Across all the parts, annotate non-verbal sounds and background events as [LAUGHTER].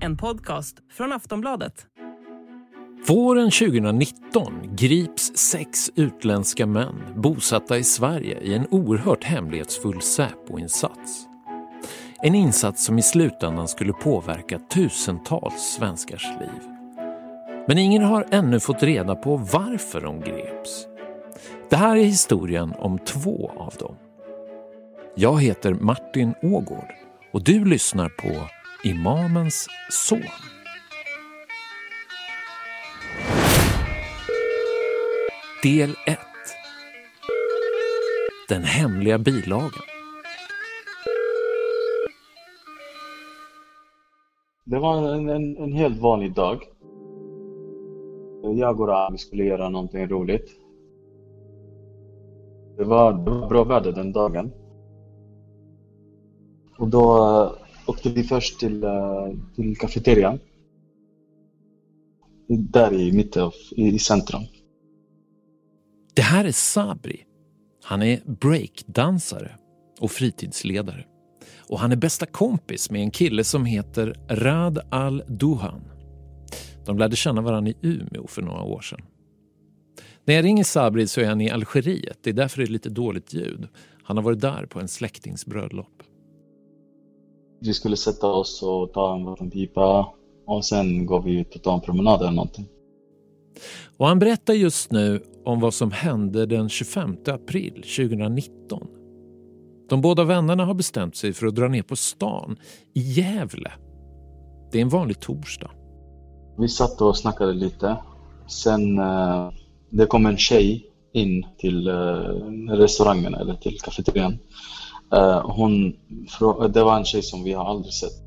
En podcast från Aftonbladet. Våren 2019 grips sex utländska män bosatta i Sverige i en oerhört hemlighetsfull Säpo-insats. En insats som i slutändan skulle påverka tusentals svenskars liv. Men ingen har ännu fått reda på varför de greps. Det här är historien om två av dem. Jag heter Martin Ågård och du lyssnar på Imamens son. Del 1 Den hemliga bilagan Det var en, en, en helt vanlig dag. Jag och Rami skulle göra någonting roligt. Det var, det var bra väder den dagen. Och då åkte vi först till, eh, till kafeterian. Där i mitten av, i, i centrum. Det här är Sabri. Han är breakdansare och fritidsledare. Och han är bästa kompis med en kille som heter Rad al-Duhan. De lärde känna varandra i Umeå för några år sedan. När jag ringer Sabri så är han i Algeriet. Det är därför det är lite dåligt ljud. Han har varit där på en släktings bröllop. Vi skulle sätta oss och ta en vattenpipa och sen går vi ut och tar en promenad eller någonting. Och han berättar just nu om vad som hände den 25 april 2019. De båda vännerna har bestämt sig för att dra ner på stan i Gävle. Det är en vanlig torsdag. Vi satt och snackade lite. Sen uh, det kom en tjej in till uh, restaurangen eller till kafeterian. Eh, hon, eh, det var en tjej som vi har aldrig sett.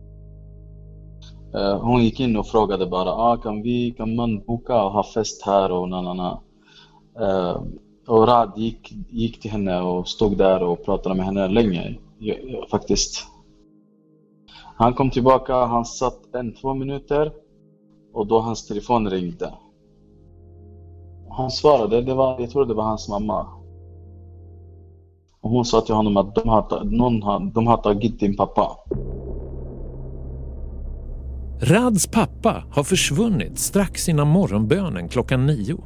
Eh, hon gick in och frågade bara ah, kan, vi, kan man boka och ha fest här och na, na, na. Och Rad gick, gick till henne och stod där och pratade med henne länge, faktiskt. Han kom tillbaka, han satt en, två minuter och då hans telefon ringde. Han svarade, det var, jag tror det var hans mamma. Och hon sa till honom att de har, någon har, de har tagit din pappa. Rads pappa har försvunnit strax innan morgonbönen klockan nio.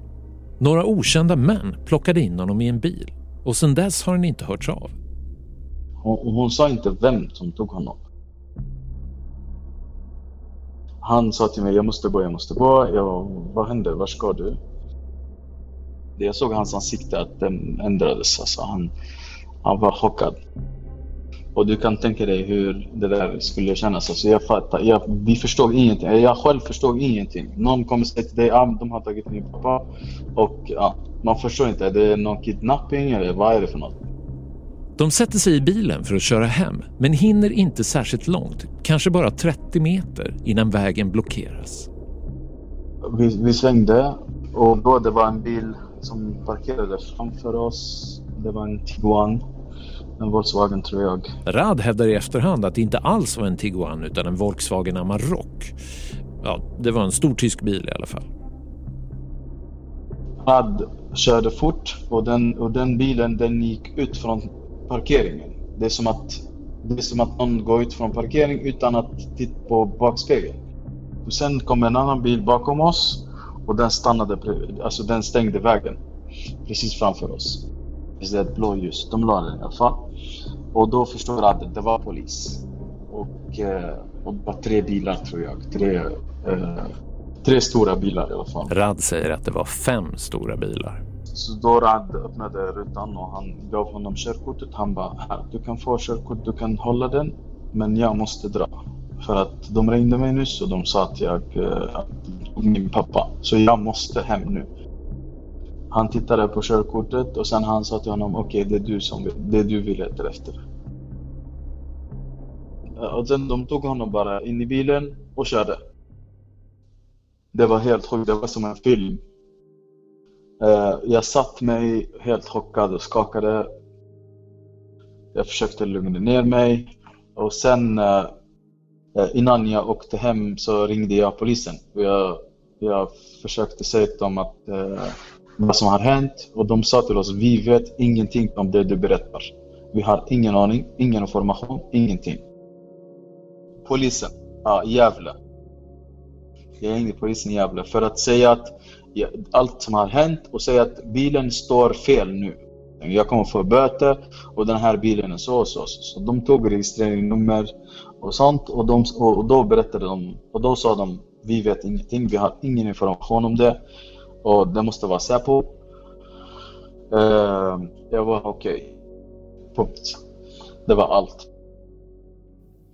Några okända män plockade in honom i en bil och sedan dess har han inte hörts av. Hon, hon sa inte vem som tog honom. Han sa till mig, jag måste gå, jag måste gå. Jag, vad händer? Var ska du? Jag såg hans ansikte att den ändrades. Alltså han, han var chockad. Och du kan tänka dig hur det där skulle kännas. Alltså jag fattar, jag, vi förstod ingenting. Jag själv förstod ingenting. Någon kommer säga till dig att ah, de har tagit min pappa. Och ja, man förstår inte. Är det någon kidnapping eller vad är det för något? De sätter sig i bilen för att köra hem men hinner inte särskilt långt, kanske bara 30 meter innan vägen blockeras. Vi, vi svängde och då det var en bil som parkerade framför oss. Det var en Tiguan en Volkswagen tror jag. Rad hävdar i efterhand att det inte alls var en Tiguan utan en Volkswagen Amarok. Ja, det var en stor tysk bil i alla fall. Rad körde fort och den, och den bilen den gick ut från parkeringen. Det är som att, det är som att någon går ut från parkering utan att titta på backspegeln. Och sen kom en annan bil bakom oss och den stannade, alltså den stängde vägen precis framför oss. Det är ett blåljus, de la den i alla fall. Och då förstår jag att det var polis. Och, eh, och det var tre bilar tror jag. Tre, eh, tre stora bilar i alla fall. Rad säger att det var fem stora bilar. Så då Rad öppnade rutan och han gav honom körkortet. Han bara, här, du kan få körkort, du kan hålla den, men jag måste dra. För att de ringde mig nyss och de sa att jag, eh, att min pappa, så jag måste hem nu. Han tittade på körkortet och sen han sa till honom, okej okay, det är du som det är du vi letar efter. Och sen de tog honom bara in i bilen och körde. Det var helt sjukt, det var som en film. Eh, jag satt mig helt chockad och skakade. Jag försökte lugna ner mig och sen eh, eh, innan jag åkte hem så ringde jag polisen. Jag, jag försökte säga till dem att vad som har hänt och de sa till oss vi vet ingenting om det du berättar. Vi har ingen aning, ingen information, ingenting. Polisen, ja, Gävle. Jag ringde polisen i Gävle för att säga att ja, allt som har hänt och säga att bilen står fel nu. Jag kommer få böter och den här bilen är så och så. Så de tog registreringsnummer och sånt och, de, och då berättade de och då sa de vi vet ingenting, vi har ingen information om det och det måste vara Säpo. Uh, jag var okej. Okay. Punkt. Det var allt.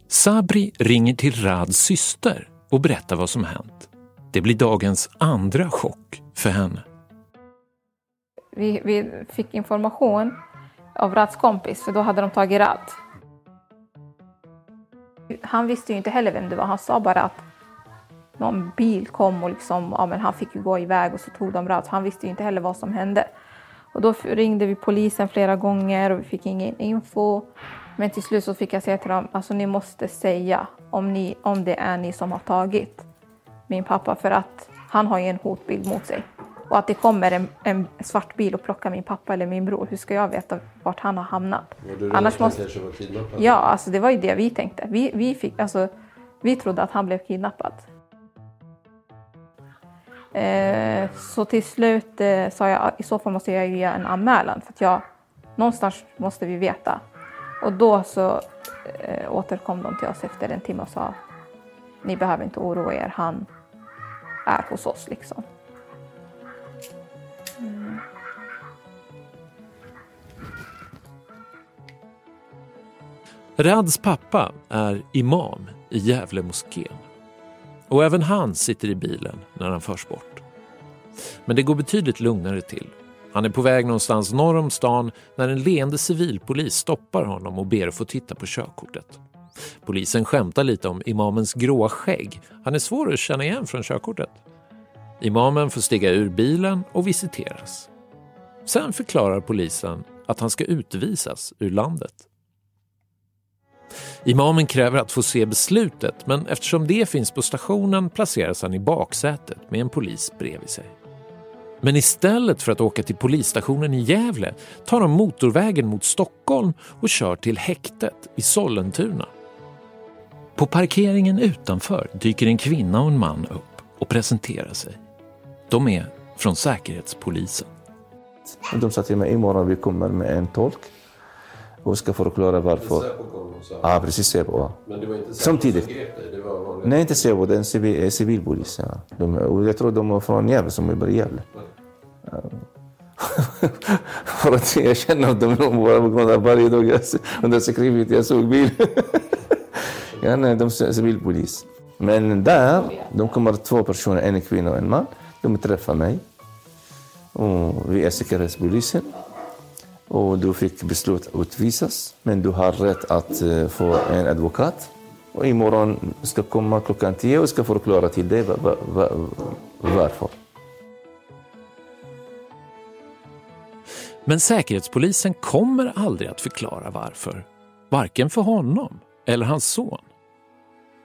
Sabri ringer till Rads syster och berättar vad som hänt. Det blir dagens andra chock för henne. Vi, vi fick information av Rads kompis, för då hade de tagit Rad. Han visste ju inte heller vem det var. Han sa bara att någon bil kom och liksom, ja, men han fick ju gå iväg och så tog de Rad. Han visste ju inte heller vad som hände. Och då ringde vi polisen flera gånger och vi fick ingen info. Men till slut så fick jag säga till dem, alltså ni måste säga om, ni, om det är ni som har tagit min pappa för att han har ju en hotbild mot sig. Och att det kommer en, en svart bil och plockar min pappa eller min bror, hur ska jag veta vart han har hamnat? Annars måste... Ja, alltså det var ju det vi tänkte. Vi, vi, fick, alltså, vi trodde att han blev kidnappad. Eh, så till slut eh, sa jag ah, i så fall måste jag göra en anmälan för att jag någonstans måste vi veta. Och då så eh, återkom de till oss efter en timme och sa ni behöver inte oroa er, han är hos oss liksom. Mm. Rads pappa är imam i Gävle moskén. Och även han sitter i bilen när han förs bort. Men det går betydligt lugnare till. Han är på väg någonstans norr om stan när en leende civilpolis stoppar honom och ber att få titta på körkortet. Polisen skämtar lite om imamens gråa skägg. Han är svår att känna igen från körkortet. Imamen får stiga ur bilen och visiteras. Sen förklarar polisen att han ska utvisas ur landet. Imamen kräver att få se beslutet men eftersom det finns på stationen placeras han i baksätet med en polis bredvid sig. Men istället för att åka till polisstationen i Gävle tar de motorvägen mot Stockholm och kör till häktet i Sollentuna. På parkeringen utanför dyker en kvinna och en man upp och presenterar sig. De är från Säkerhetspolisen. De sa till mig imorgon vi kommer med en tolk och ska förklara varför. Ja, precis Säpo. Men det var inte Säpo Samtidigt. som grep dig? Det var vanligt. Nej, inte Säpo. Det är en civil, eh, civilpolis. Ja. De, och jag tror de är från Gävle, som är i Gävle. Ja. [LAUGHS] För att jag känner dem bara varje dag under skrivit jag såg bilen. [LAUGHS] ja, nej, de är civilpolis. Men där, de kommer två personer, en kvinna och en man. De träffar mig. Och vi är säkerhetspolisen. Och du fick beslut att utvisas, men du har rätt att eh, få en advokat. Och imorgon ska komma klockan tio och ska förklara till dig var, var, varför. Men Säkerhetspolisen kommer aldrig att förklara varför. Varken för honom eller hans son.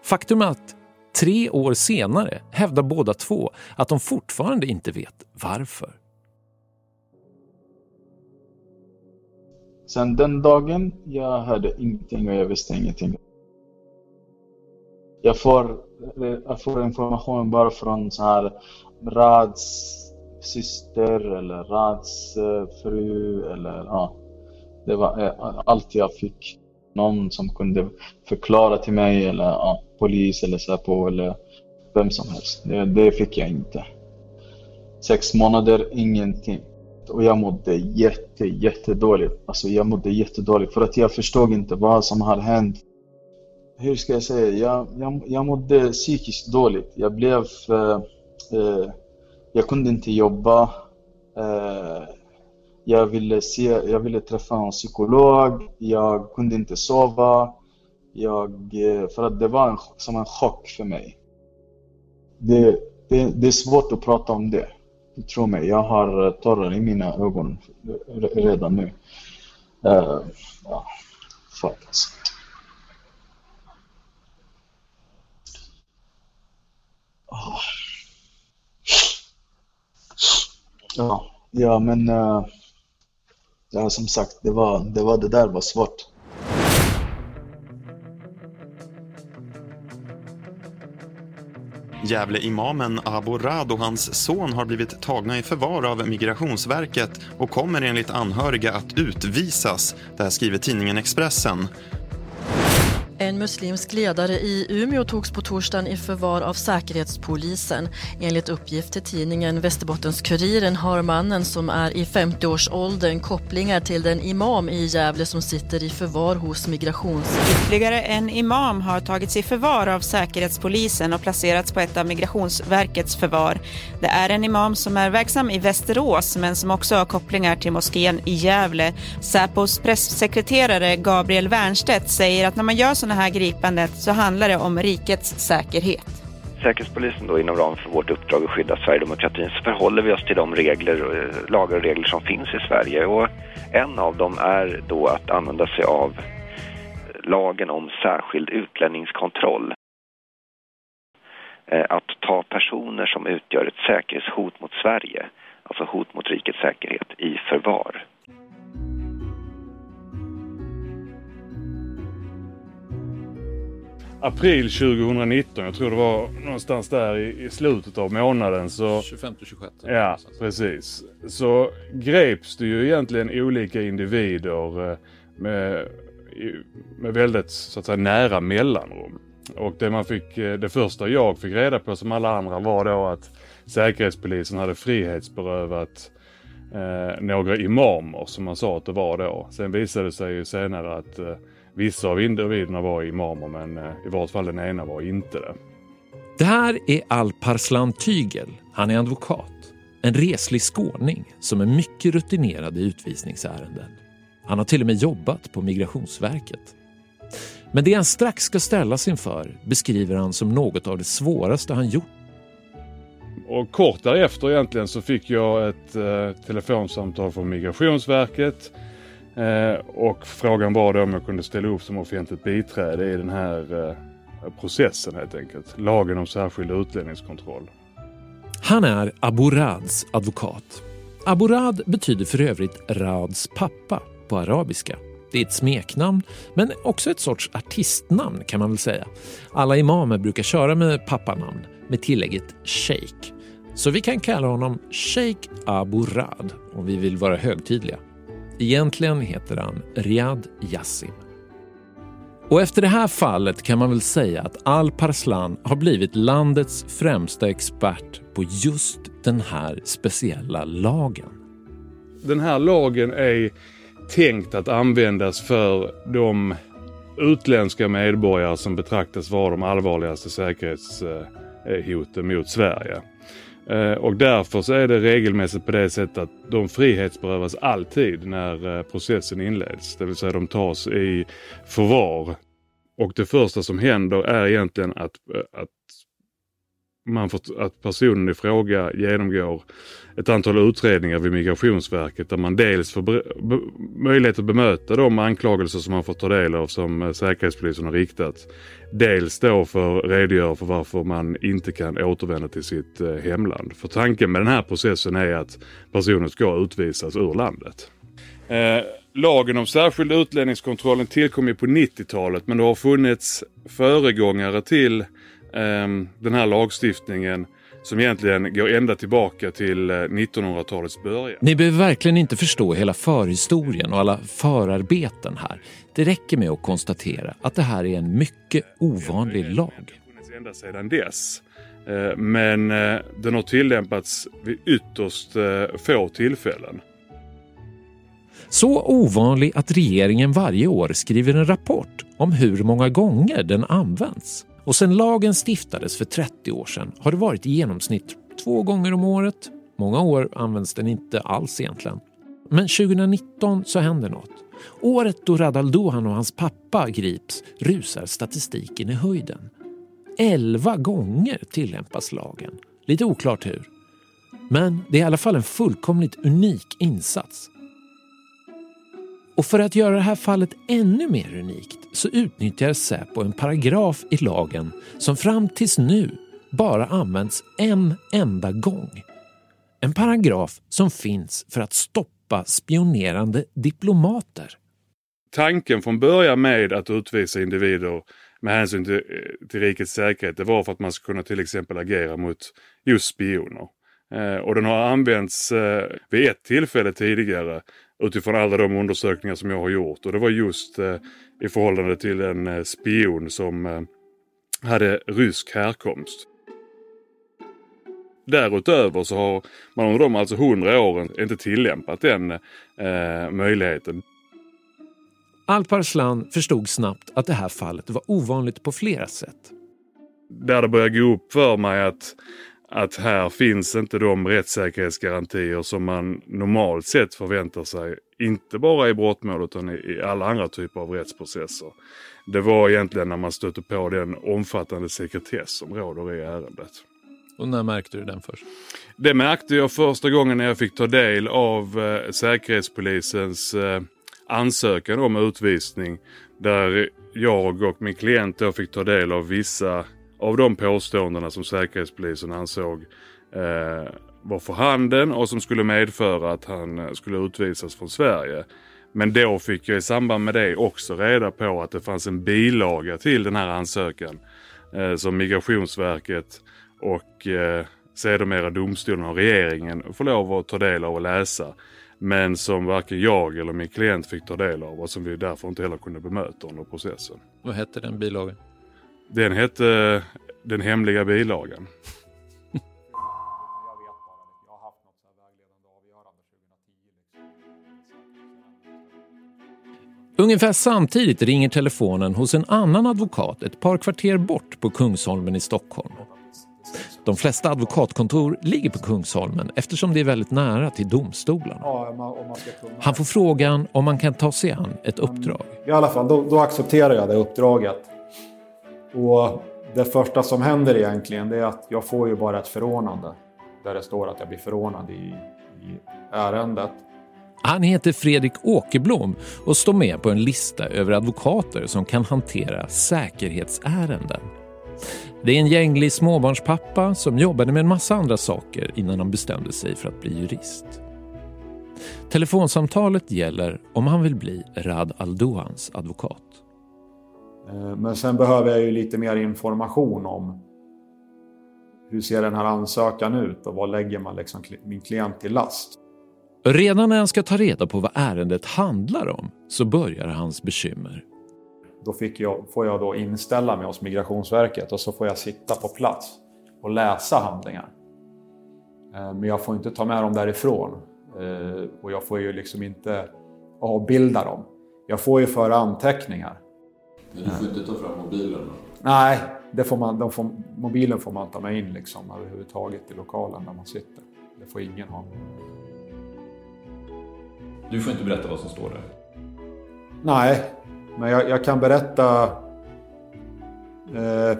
Faktum är att tre år senare hävdar båda två att de fortfarande inte vet varför. Sen den dagen, jag hörde ingenting och jag visste ingenting. Jag får, jag får information bara från så här Rads syster eller Rads eh, fru eller ja. Det var eh, allt jag fick. Någon som kunde förklara till mig eller ja, polis eller Säpo eller vem som helst. Det, det fick jag inte. Sex månader, ingenting och jag mådde jätte, jättedåligt. Alltså jag mådde jättedåligt för att jag förstod inte vad som hade hänt. Hur ska jag säga? Jag, jag, jag mådde psykiskt dåligt. Jag blev... Eh, eh, jag kunde inte jobba. Eh, jag, ville se, jag ville träffa en psykolog. Jag kunde inte sova. Jag, eh, för att det var en, som en chock för mig. Det, det, det är svårt att prata om det. Tro mig, jag har eh, tårar i mina ögon redan nu. Uh, ja, fuck alltså. Oh. Ja, ja, men uh, ja, som sagt, det, var, det, var, det där var svårt. Gävle-imamen Abo Rad och hans son har blivit tagna i förvar av Migrationsverket och kommer enligt anhöriga att utvisas. Det här skriver tidningen Expressen. En muslimsk ledare i Umeå togs på torsdagen i förvar av Säkerhetspolisen. Enligt uppgift till tidningen Västerbottens-Kuriren har mannen som är i 50-årsåldern kopplingar till den imam i Gävle som sitter i förvar hos Migrations... Ytterligare en imam har tagits i förvar av Säkerhetspolisen och placerats på ett av Migrationsverkets förvar. Det är en imam som är verksam i Västerås men som också har kopplingar till moskén i Gävle. Säpos pressekreterare Gabriel Wernstedt säger att när man gör så sådana här gripandet så handlar det om rikets säkerhet. Säkerhetspolisen då inom ramen för vårt uppdrag att skydda Sverigedemokratin så förhåller vi oss till de regler, eh, lagar och regler som finns i Sverige och en av dem är då att använda sig av eh, lagen om särskild utlänningskontroll. Eh, att ta personer som utgör ett säkerhetshot mot Sverige, alltså hot mot rikets säkerhet, i förvar. April 2019, jag tror det var någonstans där i, i slutet av månaden. Så, 25-26. Ja, precis. Så greps det ju egentligen olika individer eh, med, med väldigt så att säga, nära mellanrum. Och det, man fick, eh, det första jag fick reda på som alla andra var då att Säkerhetspolisen hade frihetsberövat eh, några imamer som man sa att det var då. Sen visade det sig ju senare att eh, Vissa av individerna var imamer men eh, i vart fall den ena var inte det. Det här är Alparslan Tygel. Han är advokat. En reslig skåning som är mycket rutinerad i utvisningsärenden. Han har till och med jobbat på Migrationsverket. Men det han strax ska ställas inför beskriver han som något av det svåraste han gjort. Och kort därefter egentligen så fick jag ett eh, telefonsamtal från Migrationsverket Eh, och frågan var då om jag kunde ställa upp som offentligt biträde i den här eh, processen helt enkelt. Lagen om särskild utlänningskontroll. Han är Abourads advokat. Abourad betyder för övrigt Rads pappa på arabiska. Det är ett smeknamn, men också ett sorts artistnamn kan man väl säga. Alla imamer brukar köra med pappanamn med tillägget Sheikh. Så vi kan kalla honom Sheikh Abourad om vi vill vara högtidliga. Egentligen heter han Riyad Yassim. Och efter det här fallet kan man väl säga att Al-Parslan har blivit landets främsta expert på just den här speciella lagen. Den här lagen är tänkt att användas för de utländska medborgare som betraktas vara de allvarligaste säkerhetshoten mot Sverige. Eh, och därför så är det regelmässigt på det sättet att de frihetsberövas alltid när eh, processen inleds. Det vill säga de tas i förvar. Och det första som händer är egentligen att, eh, att man får, att personen i fråga genomgår ett antal utredningar vid Migrationsverket där man dels får möjlighet att bemöta de anklagelser som man får ta del av som eh, Säkerhetspolisen har riktat. Dels då för redogöra för varför man inte kan återvända till sitt eh, hemland. För tanken med den här processen är att personen ska utvisas ur landet. Eh, lagen om särskild utlänningskontrollen tillkom ju på 90-talet men det har funnits föregångare till den här lagstiftningen som egentligen går ända tillbaka till 1900-talets eh, början. Ni behöver verkligen inte förstå hela förhistorien och alla förarbeten här. Det räcker med att konstatera att det här är en mycket ovanlig lag. Ända sedan dess. Eh, men eh, den har tillämpats vid ytterst få tillfällen. Så ovanlig att regeringen varje år skriver en rapport om hur många gånger den används. Och sedan lagen stiftades för 30 år sedan har det varit i genomsnitt två gånger om året. Många år används den inte alls egentligen. Men 2019 så händer något. Året då Radal Dohan och hans pappa grips rusar statistiken i höjden. Elva gånger tillämpas lagen. Lite oklart hur. Men det är i alla fall en fullkomligt unik insats och för att göra det här fallet ännu mer unikt så utnyttjar Säpo en paragraf i lagen som fram tills nu bara använts en enda gång. En paragraf som finns för att stoppa spionerande diplomater. Tanken från början med att utvisa individer med hänsyn till, till rikets säkerhet, det var för att man skulle kunna till exempel agera mot just spioner. Eh, och den har använts eh, vid ett tillfälle tidigare utifrån alla de undersökningar som jag har gjort. Och det var just eh, i förhållande till en eh, spion som eh, hade rysk härkomst. Därutöver så har man under de alltså hundra åren inte tillämpat den eh, möjligheten. Alparslan förstod snabbt att det här fallet var ovanligt på flera sätt. Där det började gå upp för mig att, att här finns inte de rättssäkerhetsgarantier som man normalt sett förväntar sig. Inte bara i brottmål utan i alla andra typer av rättsprocesser. Det var egentligen när man stötte på den omfattande sekretess som råder i ärendet. Och när märkte du den först? Det märkte jag första gången när jag fick ta del av eh, Säkerhetspolisens eh, ansökan om utvisning. Där jag och min klient då fick ta del av vissa av de påståendena som Säkerhetspolisen ansåg eh, var för handen och som skulle medföra att han eh, skulle utvisas från Sverige. Men då fick jag i samband med det också reda på att det fanns en bilaga till den här ansökan eh, som Migrationsverket och eh, sedermera domstolen och regeringen får lov att ta del av och läsa. Men som varken jag eller min klient fick ta del av och som vi därför inte heller kunde bemöta under processen. Vad hette den bilagan? Den hette Den hemliga bilagan. Ungefär samtidigt ringer telefonen hos en annan advokat ett par kvarter bort på Kungsholmen i Stockholm. De flesta advokatkontor ligger på Kungsholmen eftersom det är väldigt nära till domstolen. Han får frågan om man kan ta sig an ett uppdrag. I alla fall, då, då accepterar jag det uppdraget. Och det första som händer egentligen det är att jag får ju bara ett förordnande. Där det står att jag blir förordnad i, i ärendet. Han heter Fredrik Åkerblom och står med på en lista över advokater som kan hantera säkerhetsärenden. Det är en gänglig småbarnspappa som jobbade med en massa andra saker innan han bestämde sig för att bli jurist. Telefonsamtalet gäller om han vill bli Rad Aldoans advokat. Eh, men sen behöver jag ju lite mer information om hur ser den här ansökan ut och vad lägger man liksom min klient till last? Redan när han ska ta reda på vad ärendet handlar om så börjar hans bekymmer. Då jag, får jag då inställa mig hos Migrationsverket och så får jag sitta på plats och läsa handlingar. Eh, men jag får inte ta med dem därifrån eh, och jag får ju liksom inte avbilda dem. Jag får ju föra anteckningar. Men du får inte ta fram mobilen? Då? Nej, det får man, får, mobilen får man ta med in liksom överhuvudtaget i lokalen där man sitter. Det får ingen ha. Du får inte berätta vad som står där? Nej, men jag, jag kan berätta eh,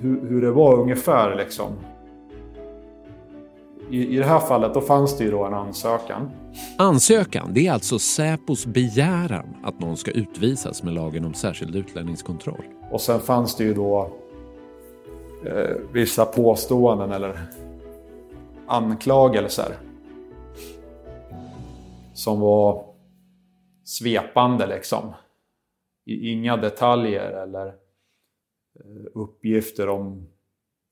hur, hur, det var ungefär liksom. I, I det här fallet då fanns det ju då en ansökan. Ansökan, det är alltså Säpos begäran att någon ska utvisas med lagen om särskild utlänningskontroll. Och sen fanns det ju då eh, vissa påståenden eller anklagelser som var svepande liksom. Inga detaljer eller eh, uppgifter om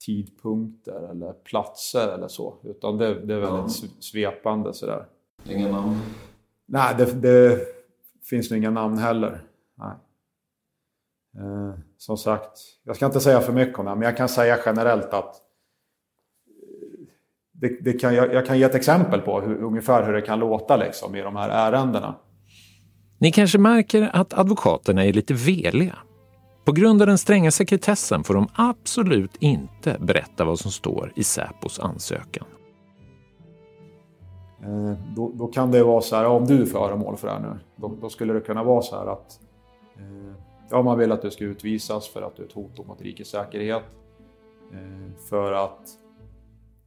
tidpunkter eller platser eller så. Utan det, det är väldigt ja. svepande sådär. Inga namn? Nej, det, det finns nog inga namn heller. Nej. Eh, som sagt, jag ska inte säga för mycket om det, men jag kan säga generellt att det, det kan, jag, jag, kan ge ett exempel på hur, ungefär hur det kan låta liksom, i de här ärendena. Ni kanske märker att advokaterna är lite veliga. På grund av den stränga sekretessen får de absolut inte berätta vad som står i Säpos ansökan. Eh, då, då, kan det vara så här, om du är föremål för det här nu, då, då, skulle det kunna vara så här att eh, ja, man vill att du ska utvisas för att du är ett hot mot rikets säkerhet. Eh, för att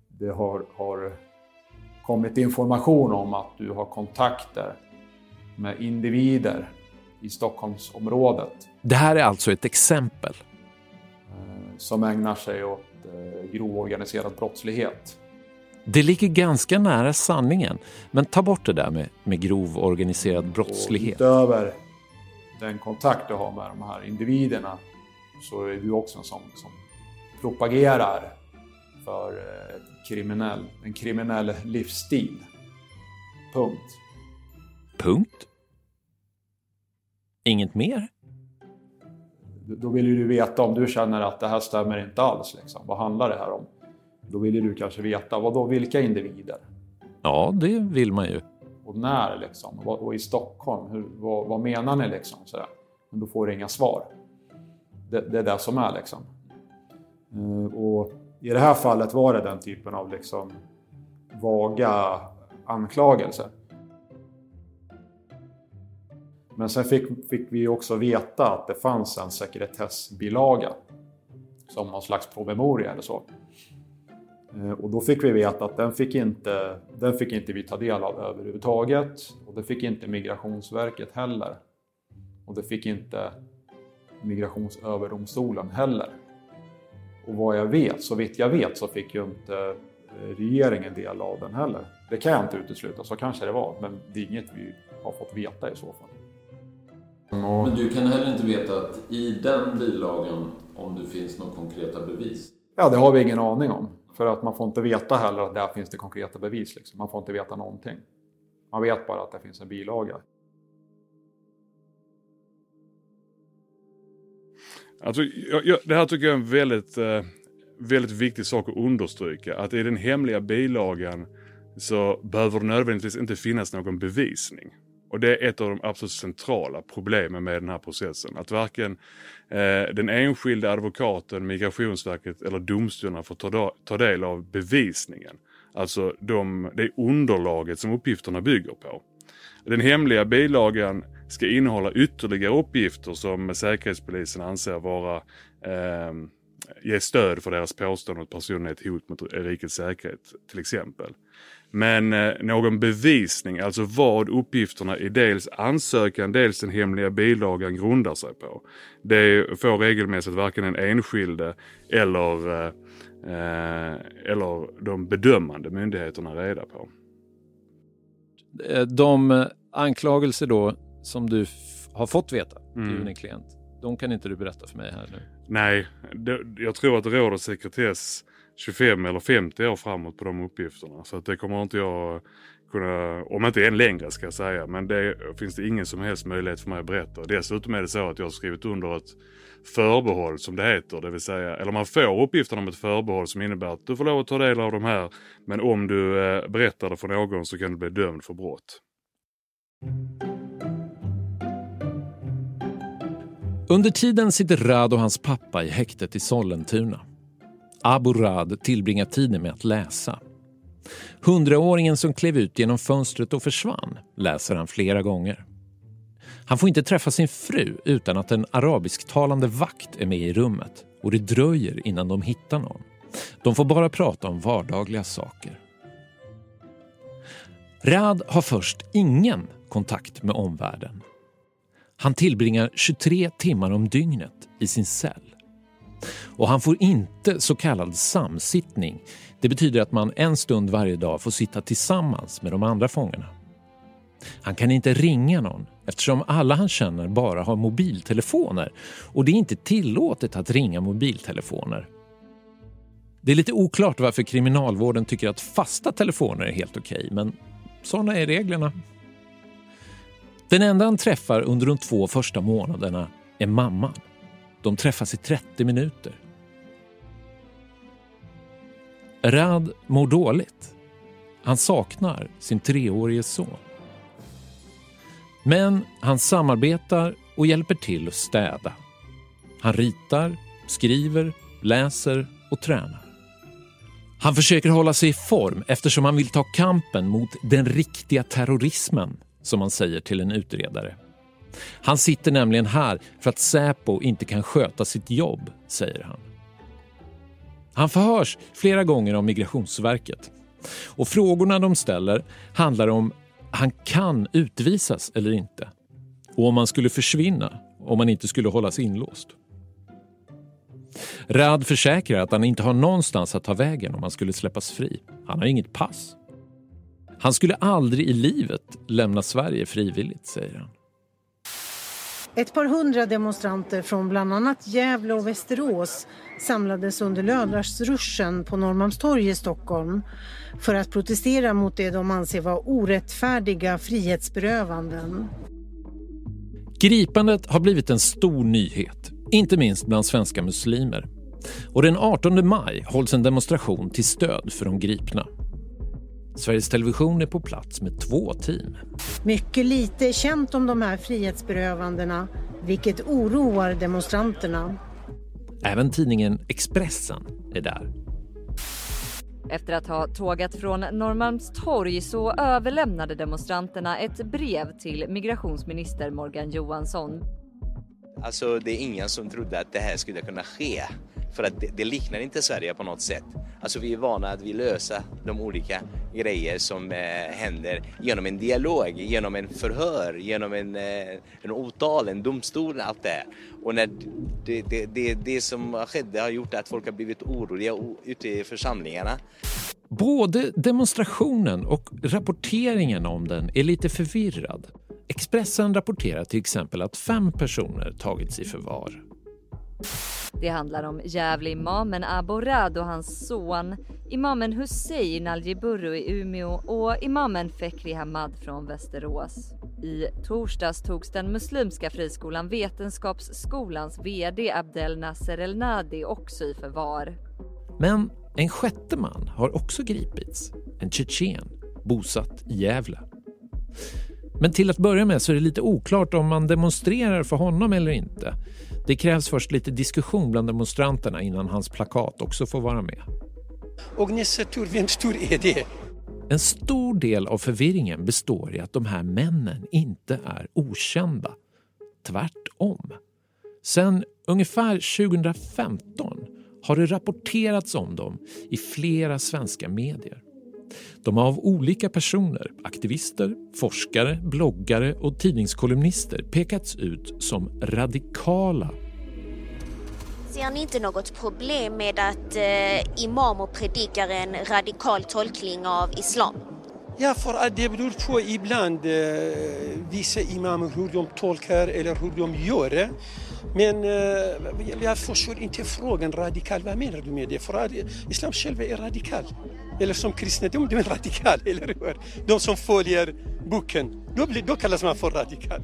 det har, har kommit information om att du har kontakter med individer i Stockholmsområdet. Det här är alltså ett exempel. Som ägnar sig åt grov organiserad brottslighet. Det ligger ganska nära sanningen, men ta bort det där med, med grov organiserad brottslighet. Utöver den kontakt du har med de här individerna så är du också en sån som propagerar för eh, kriminell, en kriminell livsstil. Punkt. Punkt? Inget mer? Då vill ju du veta om du känner att det här stämmer inte alls. Liksom. Vad handlar det här om? Då vill ju du kanske veta, vad då, vilka individer? Ja, det vill man ju. Och när liksom? Och, och i Stockholm, hur, vad, vad, menar ni liksom? Sådär. Men då får du inga svar. Det, det är det som är liksom. Uh, och i det här fallet var det den typen av liksom vaga anklagelser. Men sen fick, fick vi också veta att det fanns en sekretessbilaga som någon slags promemoria eller så. Eh, och då fick vi veta att den fick inte, den fick inte vi ta del av överhuvudtaget och det fick inte Migrationsverket heller. Och det fick inte Migrationsöverdomstolen heller. Och vad jag vet, så vitt jag vet, så fick ju inte eh, regeringen del av den heller. Det kan jag inte utesluta, så kanske det var, men det är inget vi har fått veta i så fall. Men du kan heller inte veta att i den bilagan, om det finns några konkreta bevis? Ja, det har vi ingen aning om. För att man får inte veta heller att där finns det konkreta bevis. Liksom. Man får inte veta någonting. Man vet bara att det finns en bilaga. Alltså, jag, jag, det här tycker jag är en väldigt, eh, väldigt viktig sak att understryka. Att i den hemliga bilagan så behöver det nödvändigtvis inte finnas någon bevisning. Och det är ett av de absolut centrala problemen med den här processen. Att varken eh, den enskilde advokaten, Migrationsverket eller domstolarna får ta, ta del av bevisningen. Alltså de, det underlaget som uppgifterna bygger på. Den hemliga bilagan ska innehålla ytterligare uppgifter som Säkerhetspolisen anser vara eh, ge stöd för deras påstående att personen är ett hot mot rikets säkerhet till exempel. Men eh, någon bevisning, alltså vad uppgifterna i dels ansökan, dels den hemliga bilagan grundar sig på. Det får regelmässigt varken den enskilde eller, eh, eh, eller de bedömande myndigheterna reda på. Eh, de anklagelser då som du har fått veta mm. till din klient, de kan inte du berätta för mig här nu? Nej, det, jag tror att det råder sekretess 25 eller 50 år framåt på de uppgifterna. Så att det kommer inte jag kunna, om inte än längre ska jag säga, men det finns det ingen som helst möjlighet för mig att berätta. Dessutom är det så att jag har skrivit under ett förbehåll som det heter, det vill säga, eller man får uppgifterna om ett förbehåll som innebär att du får lov att ta del av de här, men om du eh, berättar det för någon så kan du bli dömd för brott. Under tiden sitter Rad och hans pappa i häktet i Sollentuna. Abu Rad tillbringar tiden med att läsa. Hundraåringen som klev ut genom fönstret och försvann läser han flera gånger. Han får inte träffa sin fru utan att en arabisktalande vakt är med i rummet och det dröjer innan de hittar någon. De får bara prata om vardagliga saker. Rad har först ingen kontakt med omvärlden. Han tillbringar 23 timmar om dygnet i sin cell. Och han får inte så kallad samsittning. Det betyder att man en stund varje dag får sitta tillsammans med de andra fångarna. Han kan inte ringa någon eftersom alla han känner bara har mobiltelefoner och det är inte tillåtet att ringa mobiltelefoner. Det är lite oklart varför kriminalvården tycker att fasta telefoner är helt okej, okay, men sådana är reglerna. Den enda han träffar under de två första månaderna är mamman. De träffas i 30 minuter. Rad mår dåligt. Han saknar sin treårige son. Men han samarbetar och hjälper till att städa. Han ritar, skriver, läser och tränar. Han försöker hålla sig i form eftersom han vill ta kampen mot den riktiga terrorismen, som han säger till en utredare. Han sitter nämligen här för att Säpo inte kan sköta sitt jobb, säger han. Han förhörs flera gånger av Migrationsverket. Och frågorna de ställer handlar om han kan utvisas eller inte. Och om han skulle försvinna om han inte skulle hållas inlåst. Rad försäkrar att han inte har någonstans att ta vägen om han skulle släppas fri. Han har inget pass. Han skulle aldrig i livet lämna Sverige frivilligt, säger han. Ett par hundra demonstranter från bland annat Gävle och Västerås samlades under lördagsruschen på Norrmalmstorg i Stockholm för att protestera mot det de anser vara orättfärdiga frihetsberövanden. Gripandet har blivit en stor nyhet, inte minst bland svenska muslimer. Och den 18 maj hålls en demonstration till stöd för de gripna. Sveriges Television är på plats med två team. Mycket lite är känt om de här frihetsberövandena, vilket oroar demonstranterna. Även tidningen Expressen är där. Efter att ha tågat från Norrmalmstorg så överlämnade demonstranterna ett brev till migrationsminister Morgan Johansson. Alltså det är ingen som trodde att det här skulle kunna ske. För att det, det, liknar inte Sverige på något sätt. Alltså vi är vana att vi löser de olika grejer som eh, händer genom en dialog, genom en förhör, genom en, eh, en åtal, en domstol, allt det. Och när det, det, det, det som skedde har gjort att folk har blivit oroliga ute i församlingarna. Både demonstrationen och rapporteringen om den är lite förvirrad. Expressen rapporterar till exempel att fem personer tagits i förvar. Det handlar om Gävle-imamen Aborad och hans son, imamen Hussein Aljiburu i Umeå och imamen Fekri Hamad från Västerås. I torsdags togs den muslimska friskolan Vetenskapsskolans VD Abdel Nasser El Nadi också i förvar. Men en sjätte man har också gripits, en tjetjen bosatt i Gävle. Men till att börja med så är det lite oklart om man demonstrerar för honom eller inte. Det krävs först lite diskussion bland demonstranterna innan hans plakat också får vara med. Och Nessatur, vem stor är det? En stor del av förvirringen består i att de här männen inte är okända. Tvärtom. Sen ungefär 2015 har det rapporterats om dem i flera svenska medier. De har av olika personer, aktivister, forskare, bloggare och tidningskolumnister pekats ut som radikala. Ser ni inte något problem med att eh, imamer predikar en radikal tolkning av islam? Ja, för att det beror på ibland eh, vissa imamer hur de tolkar eller hur de gör. Men eh, jag förstår inte frågan radikal. Vad menar du med det? För islam själv är radikal eller som kristendom, de är radikal, [LAUGHS] eller hur? De som följer boken, då, blir, då kallas man för radikal.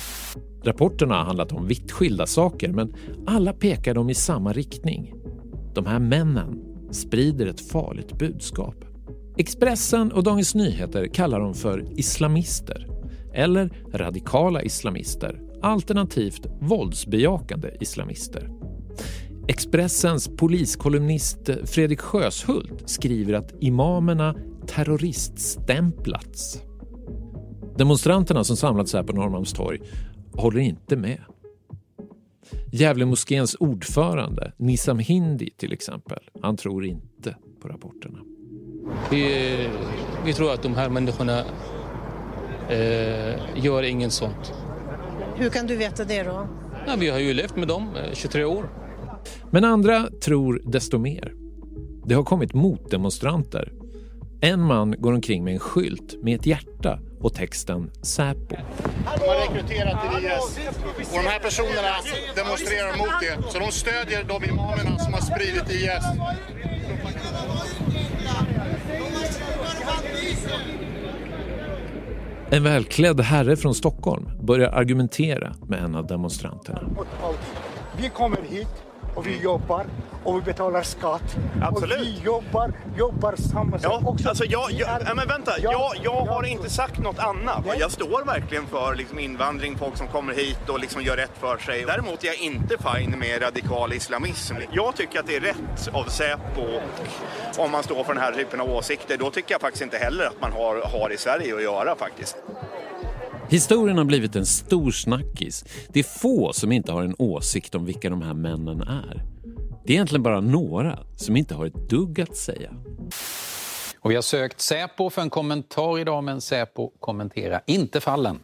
Rapporterna har handlat om vitt skilda saker men alla pekar de i samma riktning. De här männen sprider ett farligt budskap. Expressen och Dagens Nyheter kallar dem för islamister eller radikala islamister alternativt våldsbejakande islamister. Expressens poliskolumnist Fredrik Sjöshult skriver att imamerna terroriststämplats. Demonstranterna som samlats här på Norrmalmstorg håller inte med. Gävlemoskéns ordförande Nissam Hindi till exempel, han tror inte på rapporterna. Vi, vi tror att de här människorna eh, gör inget sånt. Hur kan du veta det då? Ja, vi har ju levt med dem 23 eh, år. Men andra tror desto mer. Det har kommit motdemonstranter. En man går omkring med en skylt med ett hjärta och texten Säpo. De har rekryterat till IS och de här personerna demonstrerar mot det. Så de stödjer de imamerna som har spridit IS. En välklädd herre från Stockholm börjar argumentera med en av demonstranterna. Vi kommer hit och vi jobbar och vi betalar skatt. Absolut. Och vi jobbar, jobbar samma sak ja, också. Alltså jag, jag, är, men vänta, ja, jag, jag har inte sagt något annat. Jag står verkligen för liksom invandring, folk som kommer hit och liksom gör rätt för sig. Däremot är jag inte fine med radikal islamism. Jag tycker att det är rätt av Säpo om man står för den här typen av åsikter. Då tycker jag faktiskt inte heller att man har, har i Sverige att göra faktiskt. Historien har blivit en stor snackis. Det är få som inte har en åsikt om vilka de här männen är. Det är egentligen bara några som inte har ett dugg att säga. Och vi har sökt Säpo för en kommentar idag, men Säpo kommenterar inte fallen.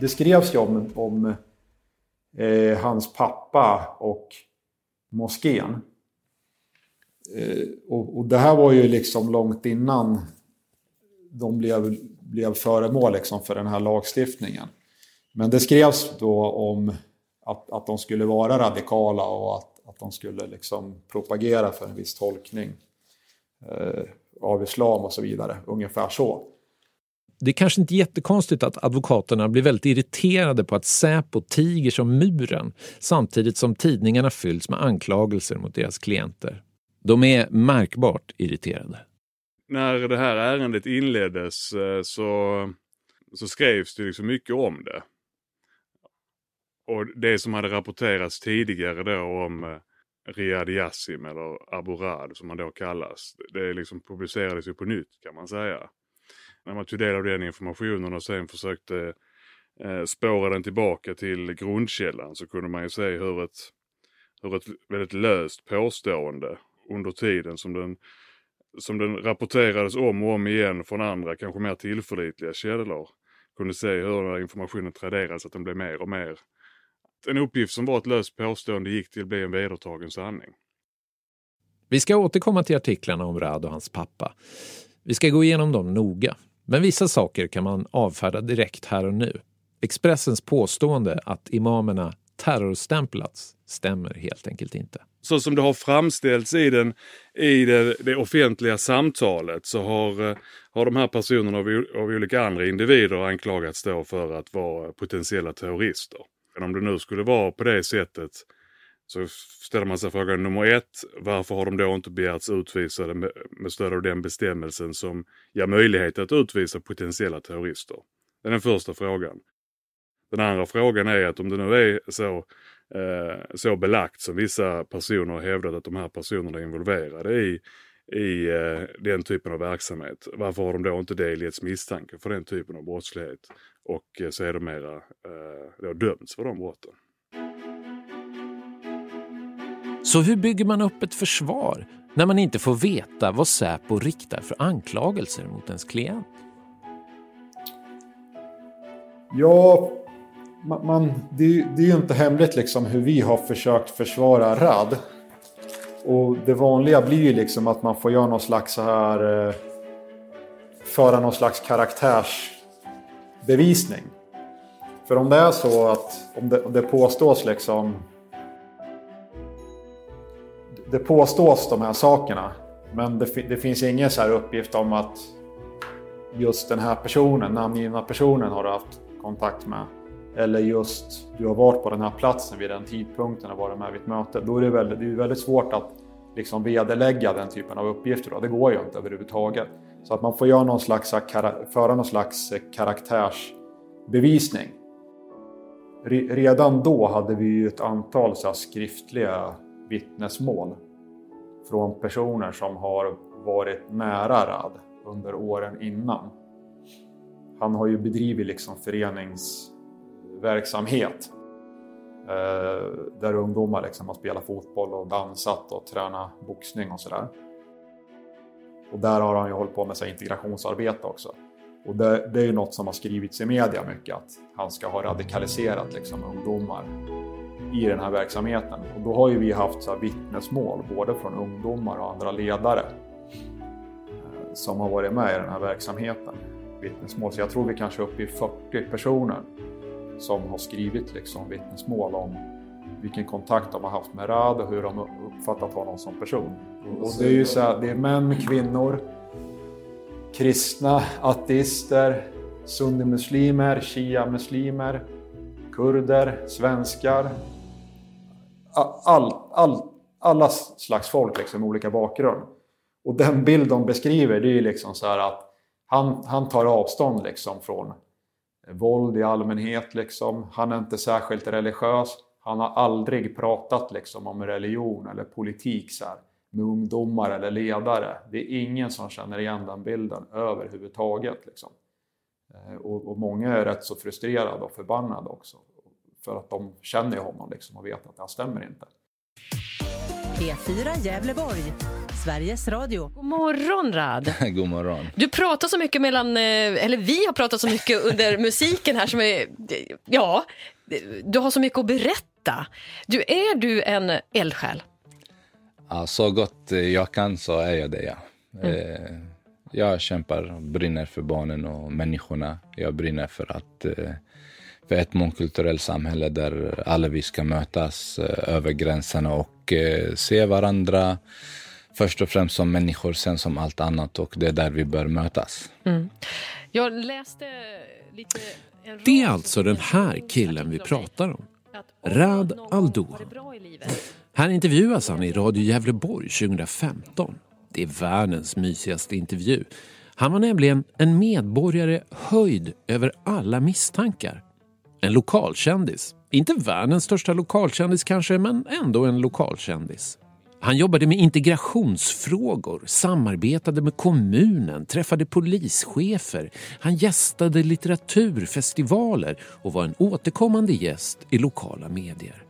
det skrevs ju om, om eh, hans pappa och moskén. Eh, och, och, det här var ju liksom långt innan de blev, blev föremål liksom för den här lagstiftningen. Men det skrevs då om att, att de skulle vara radikala och att, att de skulle liksom propagera för en viss tolkning eh, av islam och så vidare. Ungefär så. Det är kanske inte jättekonstigt att advokaterna blir väldigt irriterade på att Säpo tiger som muren samtidigt som tidningarna fylls med anklagelser mot deras klienter. De är märkbart irriterade. När det här ärendet inleddes eh, så, så skrevs det liksom mycket om det. Och det som hade rapporterats tidigare då om eh, Riyad Yassim eller Abu Rad som han då kallas. Det liksom publicerades ju på nytt kan man säga. När man tog del av den informationen och sen försökte eh, spåra den tillbaka till grundkällan så kunde man ju se hur ett, hur ett väldigt löst påstående under tiden som den, som den rapporterades om och om igen från andra, kanske mer tillförlitliga källor, kunde se hur den här informationen traderades, att den blev mer och mer en uppgift som var ett löst påstående gick till att bli en vedertagen sanning. Vi ska återkomma till artiklarna om Rad och hans pappa. Vi ska gå igenom dem noga. Men vissa saker kan man avfärda direkt här och nu. Expressens påstående att imamerna terrorstämplats stämmer helt enkelt inte. Så som det har framställts i, den, i det, det offentliga samtalet så har, eh, har de här personerna av, av olika andra individer anklagats då för att vara potentiella terrorister. Men om det nu skulle vara på det sättet så ställer man sig frågan nummer ett, varför har de då inte begärts utvisade med, med stöd av den bestämmelsen som ger möjlighet att utvisa potentiella terrorister? Det är den första frågan. Den andra frågan är att om det nu är så, eh, så belagt som vissa personer har hävdat att de här personerna är involverade i, i eh, den typen av verksamhet. Varför har de då inte delgetts misstanke för den typen av brottslighet och eh, sedermera eh, då dömts för de brotten? Så hur bygger man upp ett försvar när man inte får veta vad Säpo riktar för anklagelser mot ens klient? Ja, man, det, det är ju inte hemligt liksom hur vi har försökt försvara RAD. Och det vanliga blir ju liksom att man får göra någon slags så här... Eh, föra någon slags karaktärsbevisning. För om det är så att om det, om det påstås liksom det påstås de här sakerna. Men det, det finns ingen så här uppgift om att just den här personen, namngivna personen har du haft kontakt med. Eller just du har varit på den här platsen vid den tidpunkten och varit med vid ett möte. Då är det väldigt, det är väldigt svårt att liksom vederlägga den typen av uppgifter. Då. Det går ju inte överhuvudtaget. Så att man får göra någon slags, föra någon slags eh, karaktärsbevisning. Redan då hade vi ju ett antal så skriftliga vittnesmål från personer som har varit nära Rad under åren innan. Han har ju bedrivit liksom förenings verksamhet eh, där ungdomar liksom har spelat fotboll och dansat och tränat boxning och sådär. Och där har han ju hållit på med sig integrationsarbete också. Och det, det är ju något som har skrivits i media mycket, att han ska ha radikaliserat liksom ungdomar i den här verksamheten. Och då har ju vi haft så vittnesmål både från ungdomar och andra ledare eh, som har varit med i den här verksamheten. Vittnesmål. Så jag tror vi kanske är uppe i 40 personer som har skrivit liksom vittnesmål om vilken kontakt de har haft med Rad och hur de uppfattat honom som person. Och det är ju så här, det är män, kvinnor, kristna, ateister, sunnimuslimer, shia-muslimer, kurder, svenskar, all, all, alla slags folk liksom, med olika bakgrund. Och den bild de beskriver det är liksom så här att han, han tar avstånd liksom från våld i allmänhet. Liksom. Han är inte särskilt religiös. Han har aldrig pratat liksom, om religion eller politik så här, med ungdomar eller ledare. Det är ingen som känner igen den bilden överhuvudtaget. Liksom. Eh, och, och många är rätt så frustrerade och förbannade också. För att de känner honom liksom och vet att det här stämmer inte. P4 Gävleborg. Sveriges Radio. God morgon Rad. [LAUGHS] God morgon. Du pratar så mycket mellan, eh, eller vi har pratat så mycket under [LAUGHS] musiken här som är, ja, du har så mycket att berätta. Du, är du en eldsjäl? Ja, så gott jag kan så är jag det, ja. Mm. Eh, Jag kämpar och brinner för barnen och människorna. Jag brinner för att eh, för ett mångkulturellt samhälle där alla vi ska mötas eh, över gränserna och eh, se varandra först och främst som människor, sen som allt annat och det är där vi bör mötas. Mm. Jag läste lite... Det är alltså den här killen vi pratar om. Rad Aldohan. Här intervjuas han i Radio Gävleborg 2015. Det är världens mysigaste intervju. Han var nämligen en medborgare höjd över alla misstankar. En lokalkändis. Inte världens största lokalkändis kanske, men ändå en lokalkändis. Han jobbade med integrationsfrågor, samarbetade med kommunen, träffade polischefer. Han gästade litteraturfestivaler och var en återkommande gäst i lokala medier.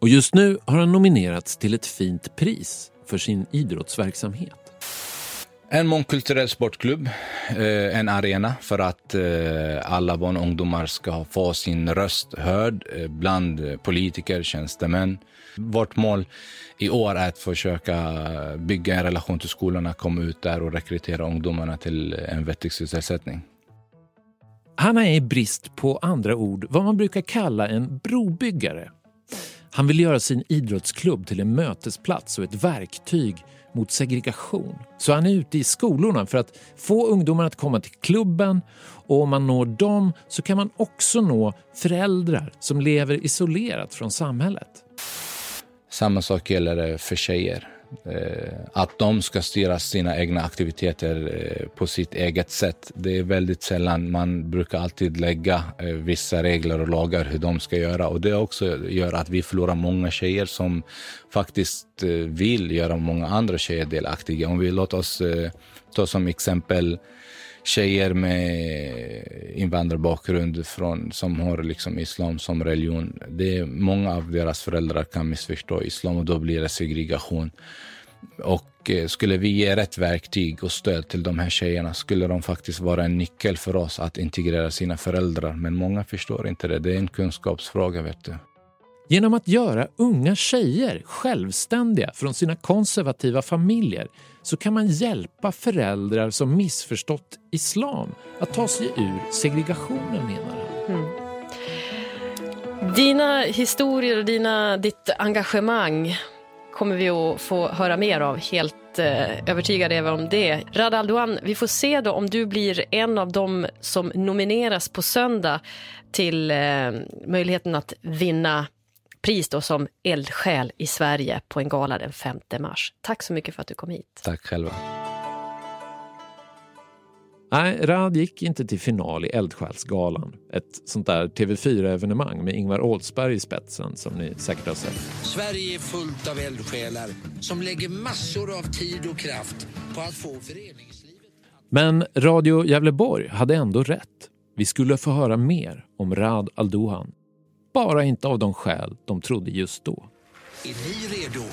Och just nu har han nominerats till ett fint pris för sin idrottsverksamhet. En mångkulturell sportklubb, eh, en arena för att eh, alla barn och ungdomar ska få sin röst hörd eh, bland politiker, tjänstemän. Vårt mål i år är att försöka bygga en relation till skolorna, komma ut där och rekrytera ungdomarna till en vettig sysselsättning. Han är i brist på andra ord vad man brukar kalla en brobyggare. Han vill göra sin idrottsklubb till en mötesplats och ett verktyg mot segregation. Så han är ute i skolorna för att få ungdomar att komma till klubben och om man når dem så kan man också nå föräldrar som lever isolerat från samhället. Samma sak gäller för tjejer. Eh, att de ska styra sina egna aktiviteter eh, på sitt eget sätt. Det är väldigt sällan. Man brukar alltid lägga eh, vissa regler och lagar hur de ska göra. Och Det också gör att vi förlorar många tjejer som faktiskt vill göra många andra tjejer delaktiga. Om vi låter oss ta som exempel tjejer med invandrarbakgrund från, som har liksom islam som religion. Det är många av deras föräldrar kan missförstå islam och då blir det segregation. Och eh, skulle vi ge rätt verktyg och stöd till de här tjejerna skulle de faktiskt vara en nyckel för oss att integrera sina föräldrar. Men många förstår inte det. Det är en kunskapsfråga, vet du. Genom att göra unga tjejer självständiga från sina konservativa familjer så kan man hjälpa föräldrar som missförstått islam att ta sig ur segregationen, menar han. Mm. Dina historier och dina, ditt engagemang kommer vi att få höra mer av. Helt eh, övertygad är vi om det. Radal Duan, vi får se då om du blir en av dem som nomineras på söndag till eh, möjligheten att vinna pris då som eldsjäl i Sverige på en gala den 5 mars. Tack så mycket för att du kom hit. Tack själva. Nej, Rad gick inte till final i Eldsjälsgalan. Ett sånt där TV4-evenemang med Ingvar Oldsberg i spetsen som ni säkert har sett. Sverige är fullt av eldsjälar som lägger massor av tid och kraft på att få föreningslivet... Men Radio Gävleborg hade ändå rätt. Vi skulle få höra mer om Rad Aldohan. Bara inte av de skäl de trodde just då. Är ni redo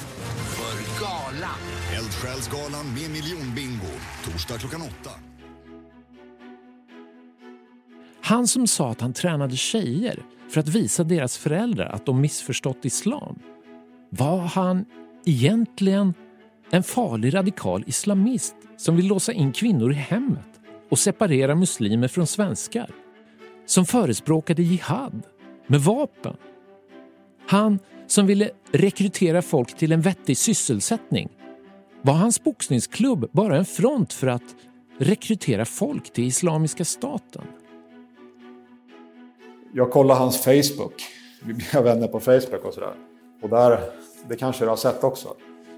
för gala? Eldsjälsgalan med miljonbingo. Torsdag klockan åtta. Han som sa att han tränade tjejer för att visa deras föräldrar att de missförstått islam. Var han egentligen en farlig radikal islamist som vill låsa in kvinnor i hemmet och separera muslimer från svenskar? Som förespråkade jihad med vapen? Han som ville rekrytera folk till en vettig sysselsättning? Var hans boxningsklubb bara en front för att rekrytera folk till Islamiska staten? Jag kollade hans Facebook. Vi blev vänner på Facebook och sådär. Och där, det kanske du har sett också.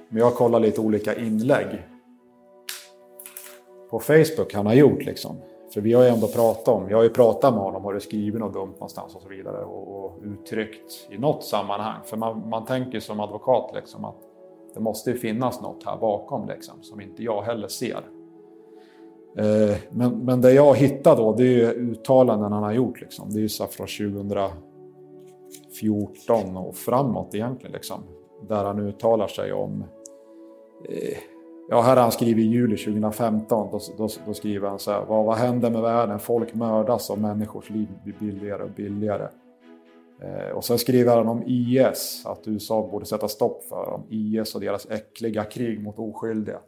Men jag kollar lite olika inlägg på Facebook han har gjort liksom. För vi har ju ändå pratat om, jag har ju pratat med honom, har du skrivit något dumt någonstans och så vidare och, och uttryckt i något sammanhang. För man, man tänker som advokat liksom att det måste ju finnas något här bakom liksom, som inte jag heller ser. Eh, men, men det jag hittar då, det är ju uttalanden han har gjort. Liksom. Det är ju så från 2014 och framåt egentligen. Liksom, där han uttalar sig om eh, Ja, här har han skrivit i juli 2015. Då, då, då skriver han så här. Vad, vad händer med världen? Folk mördas och människors liv blir billigare och billigare. Eh, och sen skriver han om IS, att USA borde sätta stopp för dem. IS och deras äckliga krig mot oskyldiga.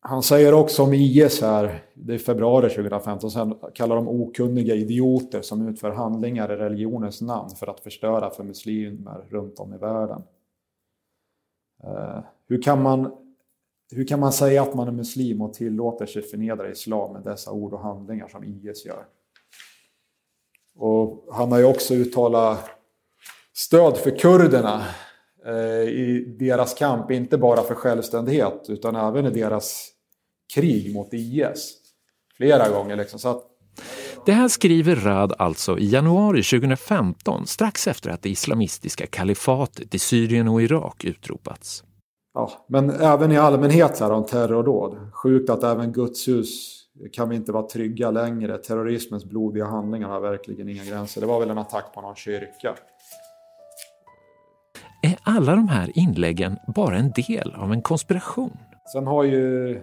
Han säger också om IS här, det är februari 2015, sen kallar de okunniga idioter som utför handlingar i religionens namn för att förstöra för muslimer runt om i världen. Eh, hur, kan man, hur kan man säga att man är muslim och tillåter sig förnedra islam med dessa ord och handlingar som IS gör? Och han har ju också uttalat stöd för kurderna eh, i deras kamp, inte bara för självständighet utan även i deras krig mot IS. Flera gånger liksom. Så att... Det här skriver Rad alltså i januari 2015, strax efter att det islamistiska kalifatet i Syrien och Irak utropats. Ja, men även i allmänhet så här om terrordåd. Sjukt att även Guds hus kan vi inte vara trygga längre. Terrorismens blodiga handlingar har verkligen inga gränser. Det var väl en attack på någon kyrka. Är alla de här inläggen bara en del av en konspiration? Sen har ju...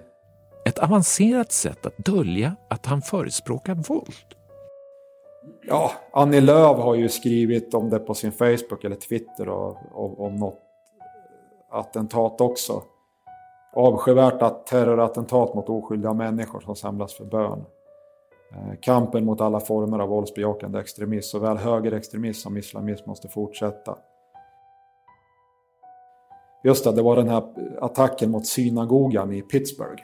Ett avancerat sätt att dölja att han förespråkar våld. Ja, Annie Lööf har ju skrivit om det på sin Facebook eller Twitter och, och, om något attentat också. Avskyvärt att terrorattentat mot oskyldiga människor som samlas för bön. Eh, kampen mot alla former av våldsbejakande extremism, såväl högerextremism som islamism, måste fortsätta. Just det, det var den här attacken mot synagogan i Pittsburgh.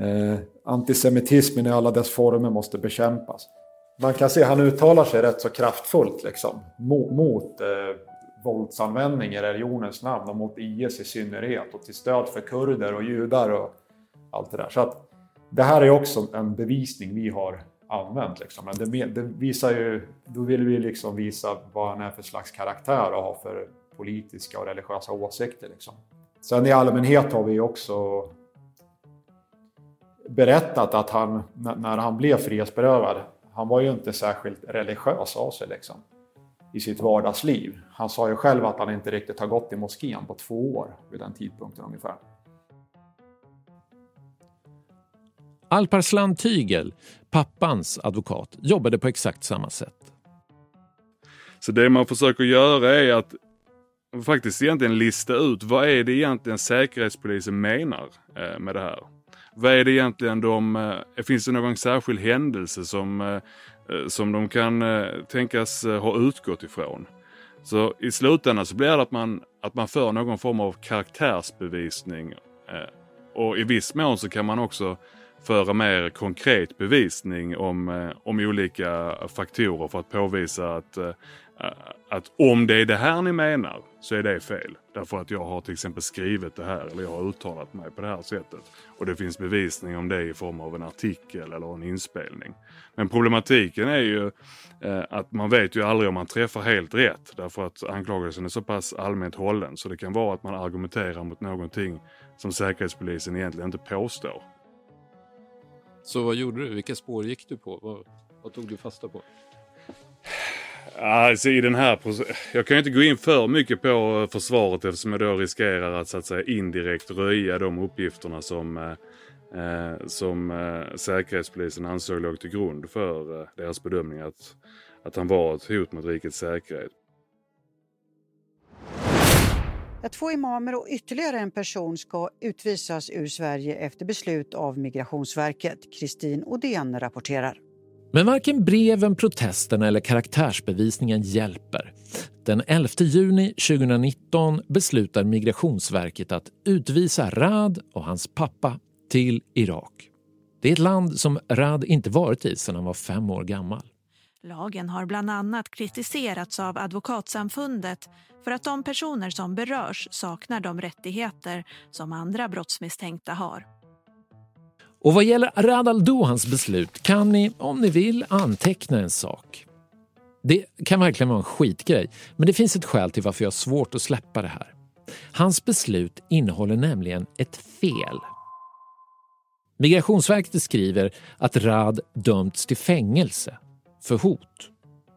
Eh, antisemitismen i alla dess former måste bekämpas. Man kan se, han uttalar sig rätt så kraftfullt liksom, mot, mot eh, våldsanvändning i religionens namn och mot IS i synnerhet och till stöd för kurder och judar och allt det där. Så att det här är också en bevisning vi har använt. Liksom. Men det, det visar ju, då vill vi liksom visa vad han är för slags karaktär och har för politiska och religiösa åsikter. Liksom. Sen i allmänhet har vi också berättat att han, när han blev frihetsberövad, han var ju inte särskilt religiös av sig. Liksom i sitt vardagsliv. Han sa ju själv att han inte riktigt har gått i moskén på två år vid den tidpunkten ungefär. Alparslan Tygel, pappans advokat, jobbade på exakt samma sätt. Så det man försöker göra är att faktiskt egentligen lista ut vad är det egentligen Säkerhetspolisen menar eh, med det här. Vad är det egentligen de, eh, finns det någon särskild händelse som eh, eh, som de kan tänkas ha utgått ifrån. Så i slutändan så blir det att man, att man för någon form av karaktärsbevisning. Och i viss mån så kan man också föra mer konkret bevisning om, om olika faktorer för att påvisa att att om det är det här ni menar så är det fel. Därför att jag har till exempel skrivit det här eller jag har uttalat mig på det här sättet. Och det finns bevisning om det i form av en artikel eller en inspelning. Men problematiken är ju eh, att man vet ju aldrig om man träffar helt rätt. Därför att anklagelsen är så pass allmänt hållen. Så det kan vara att man argumenterar mot någonting som Säkerhetspolisen egentligen inte påstår. Så vad gjorde du? Vilka spår gick du på? Vad, vad tog du fasta på? Alltså i den här Jag kan ju inte gå in för mycket på eh, försvaret eftersom jag då riskerar att så att säga indirekt röja de uppgifterna som, eh, eh, som eh, Säkerhetspolisen ansåg låg till grund för eh, deras bedömning att, att han var ett hot mot rikets säkerhet. Två imamer och ytterligare en person ska utvisas ur Sverige efter beslut av Migrationsverket. Kristin Odén rapporterar. Men varken breven, protesterna eller karaktärsbevisningen hjälper. Den 11 juni 2019 beslutar Migrationsverket att utvisa Rad och hans pappa till Irak. Det är ett land som Rad inte varit i sedan han var fem år gammal. Lagen har bland annat kritiserats av Advokatsamfundet för att de personer som berörs saknar de rättigheter som andra brottsmisstänkta har. Och vad gäller Radal Dohans beslut kan ni, om ni vill, anteckna en sak. Det kan verkligen vara en skitgrej, men det finns ett skäl till varför jag har svårt att släppa det här. Hans beslut innehåller nämligen ett fel. Migrationsverket skriver att Rad dömts till fängelse för hot.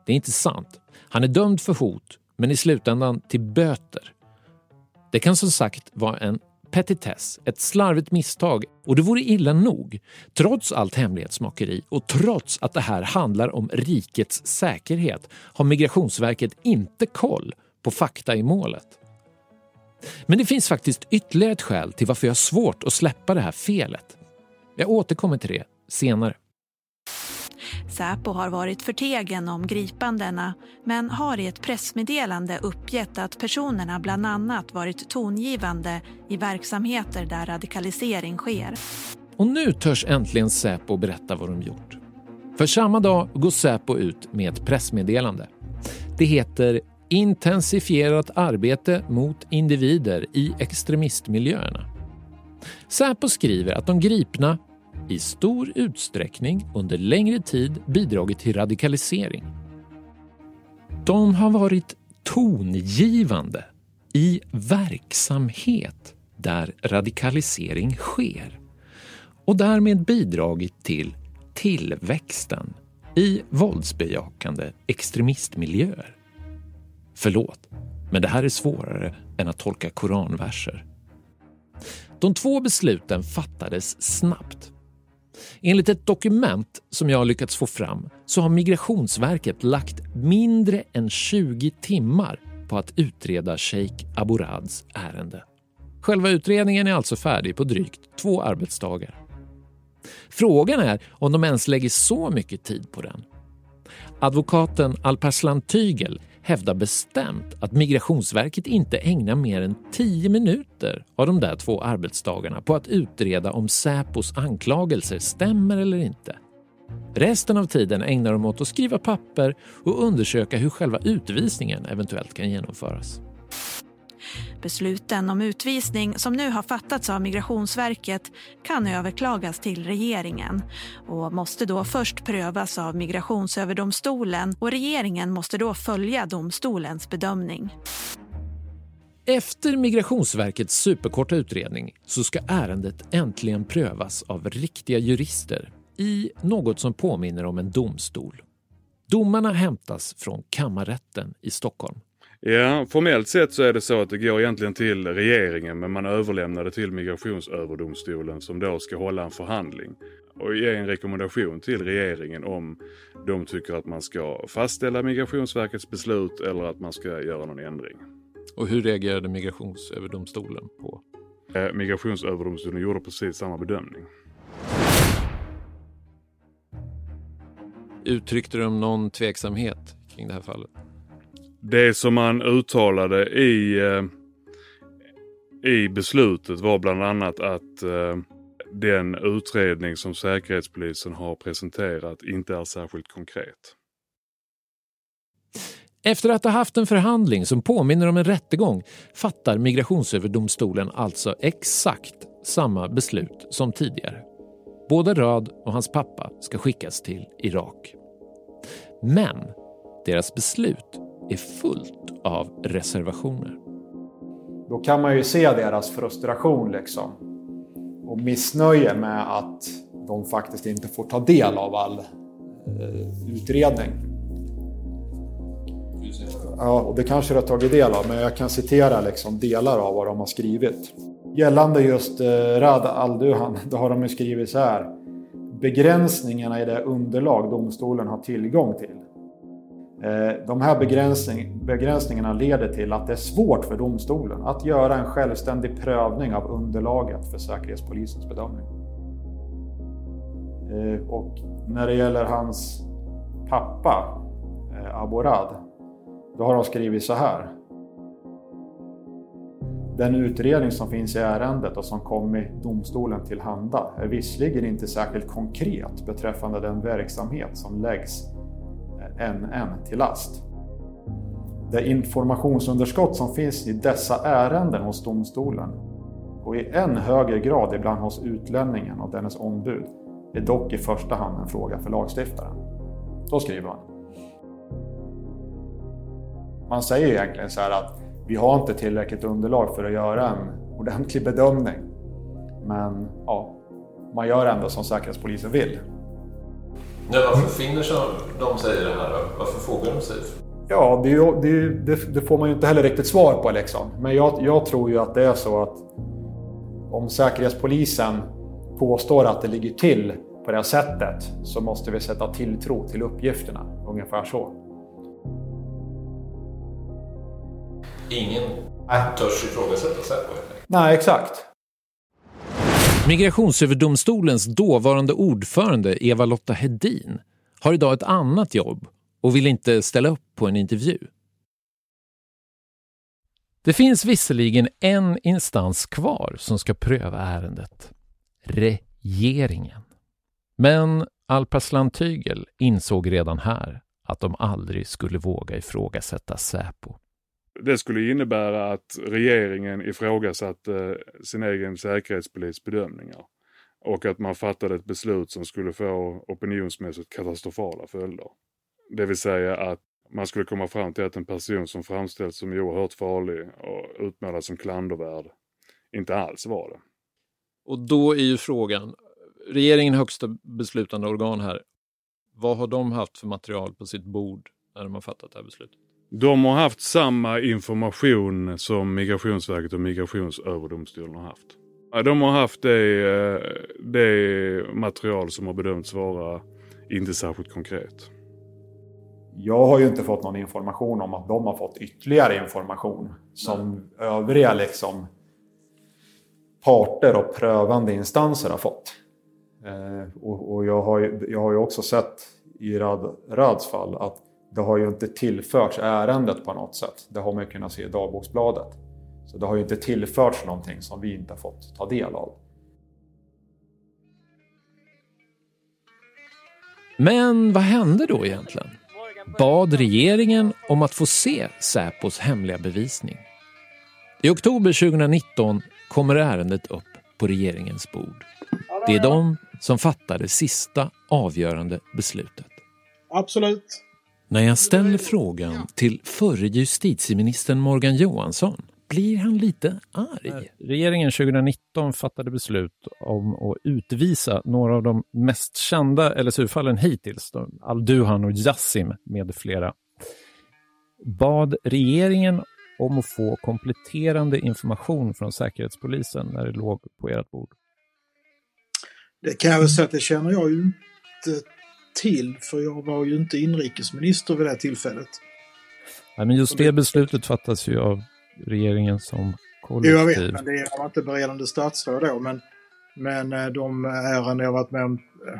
Det är inte sant. Han är dömd för hot, men i slutändan till böter. Det kan som sagt vara en petitess, ett slarvigt misstag och det vore illa nog. Trots allt hemlighetsmakeri och trots att det här handlar om rikets säkerhet har Migrationsverket inte koll på fakta i målet. Men det finns faktiskt ytterligare ett skäl till varför jag har svårt att släppa det här felet. Jag återkommer till det senare. Säpo har varit förtegen om gripandena men har i ett pressmeddelande uppgett att personerna bland annat varit tongivande i verksamheter där radikalisering sker. Och nu törs äntligen Säpo berätta vad de gjort. För samma dag går Säpo ut med ett pressmeddelande. Det heter Intensifierat arbete mot individer i extremistmiljöerna. Säpo skriver att de gripna i stor utsträckning under längre tid bidragit till radikalisering. De har varit tongivande i verksamhet där radikalisering sker och därmed bidragit till tillväxten i våldsbejakande extremistmiljöer. Förlåt, men det här är svårare än att tolka koranverser. De två besluten fattades snabbt Enligt ett dokument som jag har lyckats få fram så har Migrationsverket lagt mindre än 20 timmar på att utreda Sheikh Abourads ärende. Själva utredningen är alltså färdig på drygt två arbetsdagar. Frågan är om de ens lägger så mycket tid på den. Advokaten Alparslan Tygel hävdar bestämt att Migrationsverket inte ägnar mer än 10 minuter av de där två arbetsdagarna på att utreda om Säpos anklagelser stämmer eller inte. Resten av tiden ägnar de åt att skriva papper och undersöka hur själva utvisningen eventuellt kan genomföras. Besluten om utvisning som nu har fattats av Migrationsverket kan överklagas till regeringen och måste då först prövas av Migrationsöverdomstolen och regeringen måste då följa domstolens bedömning. Efter Migrationsverkets superkorta utredning så ska ärendet äntligen prövas av riktiga jurister i något som påminner om en domstol. Domarna hämtas från kammarrätten i Stockholm. Ja, formellt sett så är det så att det går egentligen till regeringen men man överlämnar det till Migrationsöverdomstolen som då ska hålla en förhandling och ge en rekommendation till regeringen om de tycker att man ska fastställa Migrationsverkets beslut eller att man ska göra någon ändring. Och hur reagerade Migrationsöverdomstolen på? Eh, Migrationsöverdomstolen gjorde precis samma bedömning. Uttryckte de någon tveksamhet kring det här fallet? Det som man uttalade i, eh, i beslutet var bland annat att eh, den utredning som Säkerhetspolisen har presenterat inte är särskilt konkret. Efter att ha haft en förhandling som påminner om en rättegång fattar Migrationsöverdomstolen alltså exakt samma beslut som tidigare. Både Röd och hans pappa ska skickas till Irak. Men deras beslut är fullt av reservationer. Då kan man ju se deras frustration liksom. Och missnöje med att de faktiskt inte får ta del av all eh, utredning. Ja, och det kanske du har tagit del av, men jag kan citera liksom delar av vad de har skrivit. Gällande just eh, Rad al-Duhan, [LAUGHS] då har de ju skrivit så här. Begränsningarna i det underlag domstolen har tillgång till Eh, de här begränsning, begränsningarna leder till att det är svårt för domstolen att göra en självständig prövning av underlaget för Säkerhetspolisens bedömning. Eh, och när det gäller hans pappa, eh, Aborad, då har de skrivit så här. Den utredning som finns i ärendet och som kommit domstolen till handa är visserligen inte särskilt konkret beträffande den verksamhet som läggs NN till last. Det informationsunderskott som finns i dessa ärenden hos domstolen och i än högre grad ibland hos utlänningen och dennes ombud är dock i första hand en fråga för lagstiftaren. Så skriver man. Man säger egentligen så här att vi har inte tillräckligt underlag för att göra en ordentlig bedömning. Men ja, man gör ändå som Säkerhetspolisen vill. Ja, varför finner de sig i det här då? Varför frågar de sig? Ja, det, det, det, det, får man ju inte heller riktigt svar på liksom. Men jag, jag, tror ju att det är så att om Säkerhetspolisen påstår att det ligger till på det här sättet så måste vi sätta tilltro till uppgifterna. Ungefär så. Ingen törs ifrågasätta Säpo? Nej, exakt. Migrationsöverdomstolens dåvarande ordförande Eva-Lotta Hedin har idag ett annat jobb och vill inte ställa upp på en intervju. Det finns visserligen en instans kvar som ska pröva ärendet. Regeringen. Men Alparslan Tygel insåg redan här att de aldrig skulle våga ifrågasätta Säpo. Det skulle innebära att regeringen ifrågasatte eh, sin egen säkerhetspolis bedömningar och att man fattade ett beslut som skulle få opinionsmässigt katastrofala följder. Det vill säga att man skulle komma fram till att en person som framställs som oerhört farlig och utmålad som klandervärd inte alls var det. Och då är ju frågan, regeringen högsta beslutande organ här, vad har de haft för material på sitt bord när de har fattat det här beslutet? De har haft samma information som Migrationsverket och Migrationsöverdomstolen har haft. De har haft det, eh, det material som har bedömts vara inte särskilt konkret. Jag har ju inte fått någon information om att de har fått ytterligare information som Nej. övriga liksom parter och prövande instanser har fått. Eh, och, och jag, har ju, jag har ju också sett i Rad, Rads fall att det har ju inte tillförts ärendet på något sätt. Det har man ju kunnat se i dagboksbladet. Så det har ju inte tillförts någonting som vi inte har fått ta del av. Men vad hände då egentligen? Bad regeringen om att få se Säpos hemliga bevisning. I oktober 2019 kommer ärendet upp på regeringens bord. Det är de som fattar det sista avgörande beslutet. Absolut. När jag ställer frågan till förre justitieministern Morgan Johansson blir han lite arg. Regeringen 2019 fattade beslut om att utvisa några av de mest kända LSU-fallen hittills. Al-Duhan och Jassim med flera. Bad regeringen om att få kompletterande information från Säkerhetspolisen när det låg på ert bord? Det kan jag väl säga att det känner jag ju inte till, för jag var ju inte inrikesminister vid det tillfället. Nej, men just det beslutet fattas ju av regeringen som kollektiv. Jo, jag vet, men det var inte beredande statsråd då, men, men eh, de ärenden jag varit med om... Eh,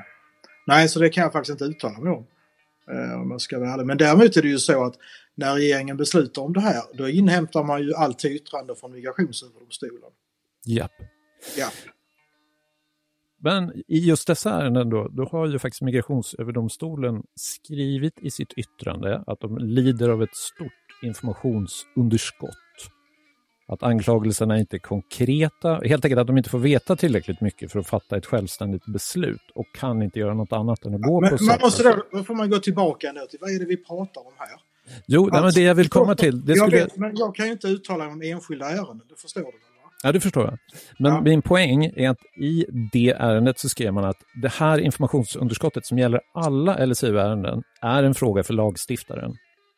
nej, så det kan jag faktiskt inte uttala mig om. Eh, om jag ska vara ärlig. Men däremot är det ju så att när regeringen beslutar om det här, då inhämtar man ju alltid yttrande från Migrationsöverdomstolen. Japp. Ja. Men i just dessa ärenden då, då har ju faktiskt Migrationsöverdomstolen skrivit i sitt yttrande att de lider av ett stort informationsunderskott. Att anklagelserna inte är konkreta, helt enkelt att de inte får veta tillräckligt mycket för att fatta ett självständigt beslut och kan inte göra något annat än att gå men, på man måste då, då får man gå tillbaka ändå till vad är det vi pratar om här? Jo, alltså, nej, men det jag vill komma till... Det skulle... jag vet, men jag kan ju inte uttala mig om enskilda ärenden, det förstår du väl? Ja, det förstår jag. Men ja. min poäng är att i det ärendet så skrev man att det här informationsunderskottet som gäller alla LSU-ärenden är en fråga för lagstiftaren.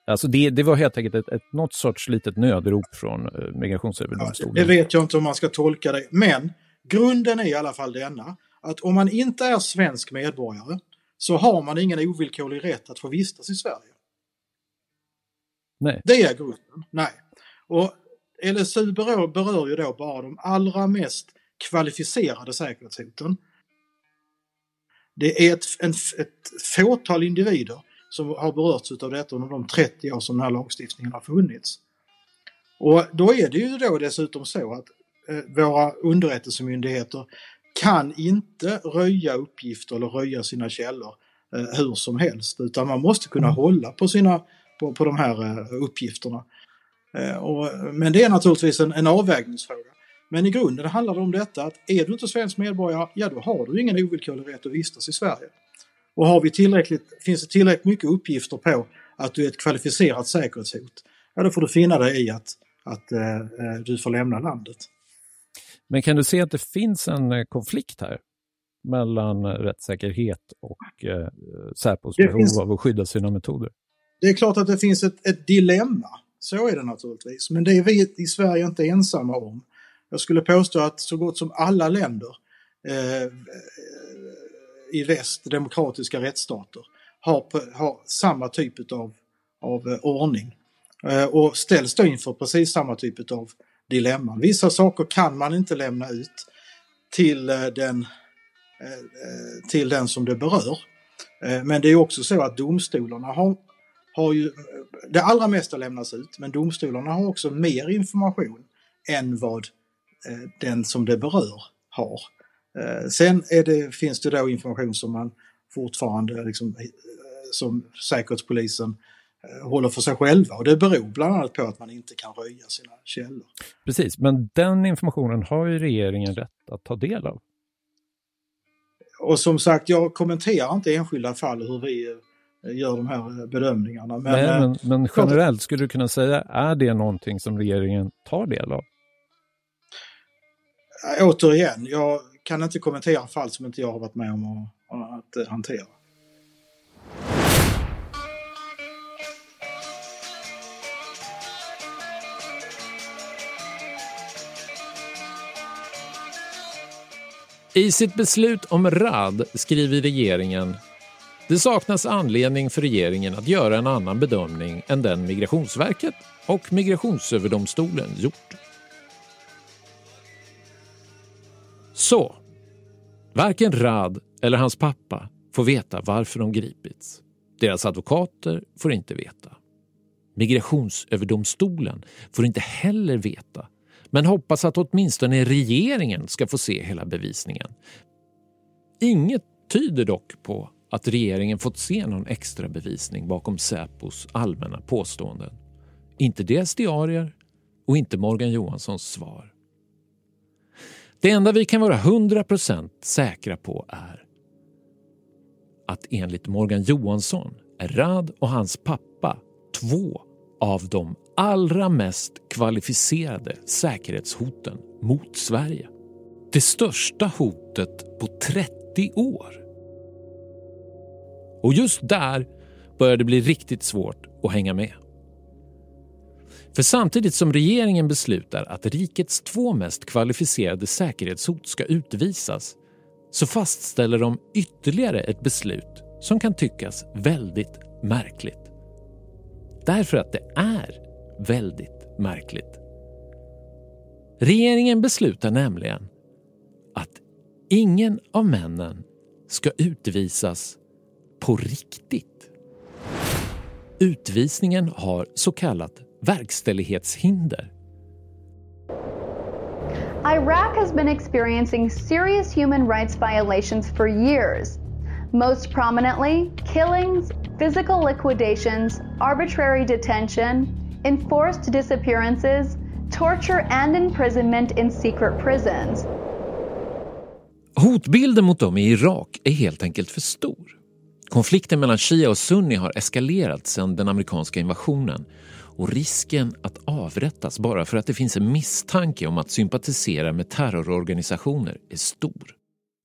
Alltså det, det var helt enkelt ett, ett, något sorts litet nödrop från uh, Migrationsöverdomstolen. Ja, det vet jag inte om man ska tolka det. Men grunden är i alla fall denna, att om man inte är svensk medborgare så har man ingen ovillkorlig rätt att få vistas i Sverige. Nej. Det är grunden. Nej. Och LSU berör, berör ju då bara de allra mest kvalificerade säkerhetshoten. Det är ett, en, ett fåtal individer som har berörts av detta under de 30 år som den här lagstiftningen har funnits. Och då är det ju då dessutom så att eh, våra underrättelsemyndigheter kan inte röja uppgifter eller röja sina källor eh, hur som helst utan man måste kunna mm. hålla på, sina, på, på de här eh, uppgifterna. Eh, och, men det är naturligtvis en, en avvägningsfråga. Men i grunden handlar det om detta att är du inte svensk medborgare, ja då har du ingen ovillkorlig rätt att vistas i Sverige. Och har vi tillräckligt, finns det tillräckligt mycket uppgifter på att du är ett kvalificerat säkerhetshot, ja då får du finna dig i att, att eh, eh du får lämna landet. Men kan du se att det finns en eh, konflikt här mellan rättssäkerhet och eh, Säpos behov finns... av att skydda sina metoder? Det är klart att det finns ett, ett dilemma. Så är det naturligtvis. Men det är vi i Sverige inte ensamma om. jag skulle påstå att så gott som alla länder eh, i väst, demokratiska rättsstater, har, har samma typ av, av eh, ordning. Eh, och ställs då inför precis samma typ av dilemma. Vissa saker kan man inte lämna ut till eh, den, eh, eh, till den som det berör. Eh, men det är också så att domstolarna har, har ju, det allra mesta lämnas ut, men domstolarna har också mer information än vad den som det berör har. Sen det, finns det då information som man fortfarande liksom, som Säkerhetspolisen Eh, håller för sig själva och det beror bland annat på att man inte kan röja sina källor. Precis, men den informationen har ju regeringen rätt att ta del av. Och som sagt, jag kommenterar inte enskilda fall hur vi eh, gör de här eh, bedömningarna. Men, Nej, men, men generellt, skulle du kunna säga, är det någonting som regeringen tar del av? Återigen, jag kan inte kommentera fall som inte jag har varit med om att, att hantera. I sitt beslut om RAD skriver regeringen det saknas anledning för regeringen att göra en annan bedömning än den Migrationsverket och Migrationsöverdomstolen gjort. Så, varken Rad eller hans pappa får veta varför de gripits. Deras advokater får inte veta. Migrationsöverdomstolen får inte heller veta men hoppas att åtminstone regeringen ska få se hela bevisningen. Inget tyder dock på att regeringen fått se någon extra bevisning bakom Säpos allmänna påståenden. Inte deras diarier och inte Morgan Johanssons svar. Det enda vi kan vara 100% säkra på är att enligt Morgan Johansson är Rad och hans pappa två av de allra mest kvalificerade säkerhetshoten mot Sverige. Det största hotet på 30 år. Och just där börjar det bli riktigt svårt att hänga med. För samtidigt som regeringen beslutar att rikets två mest kvalificerade säkerhetshot ska utvisas så fastställer de ytterligare ett beslut som kan tyckas väldigt märkligt. Därför att det är väldigt märkligt. Regeringen beslutar nämligen att ingen av männen ska utvisas på riktigt. Utvisningen har så kallat verkställighetshinder. Iraq has been experiencing serious human rights violations for years. Most prominently, killings, physical liquidations, arbitrary detention, enforced disappearances, torture and imprisonment in secret prisons. Hotbilden mot dem i Irak är helt enkelt för stor. Konflikten mellan shia och sunni har eskalerat sedan den amerikanska invasionen och risken att avrättas bara för att det finns en misstanke om att sympatisera med terrororganisationer är stor.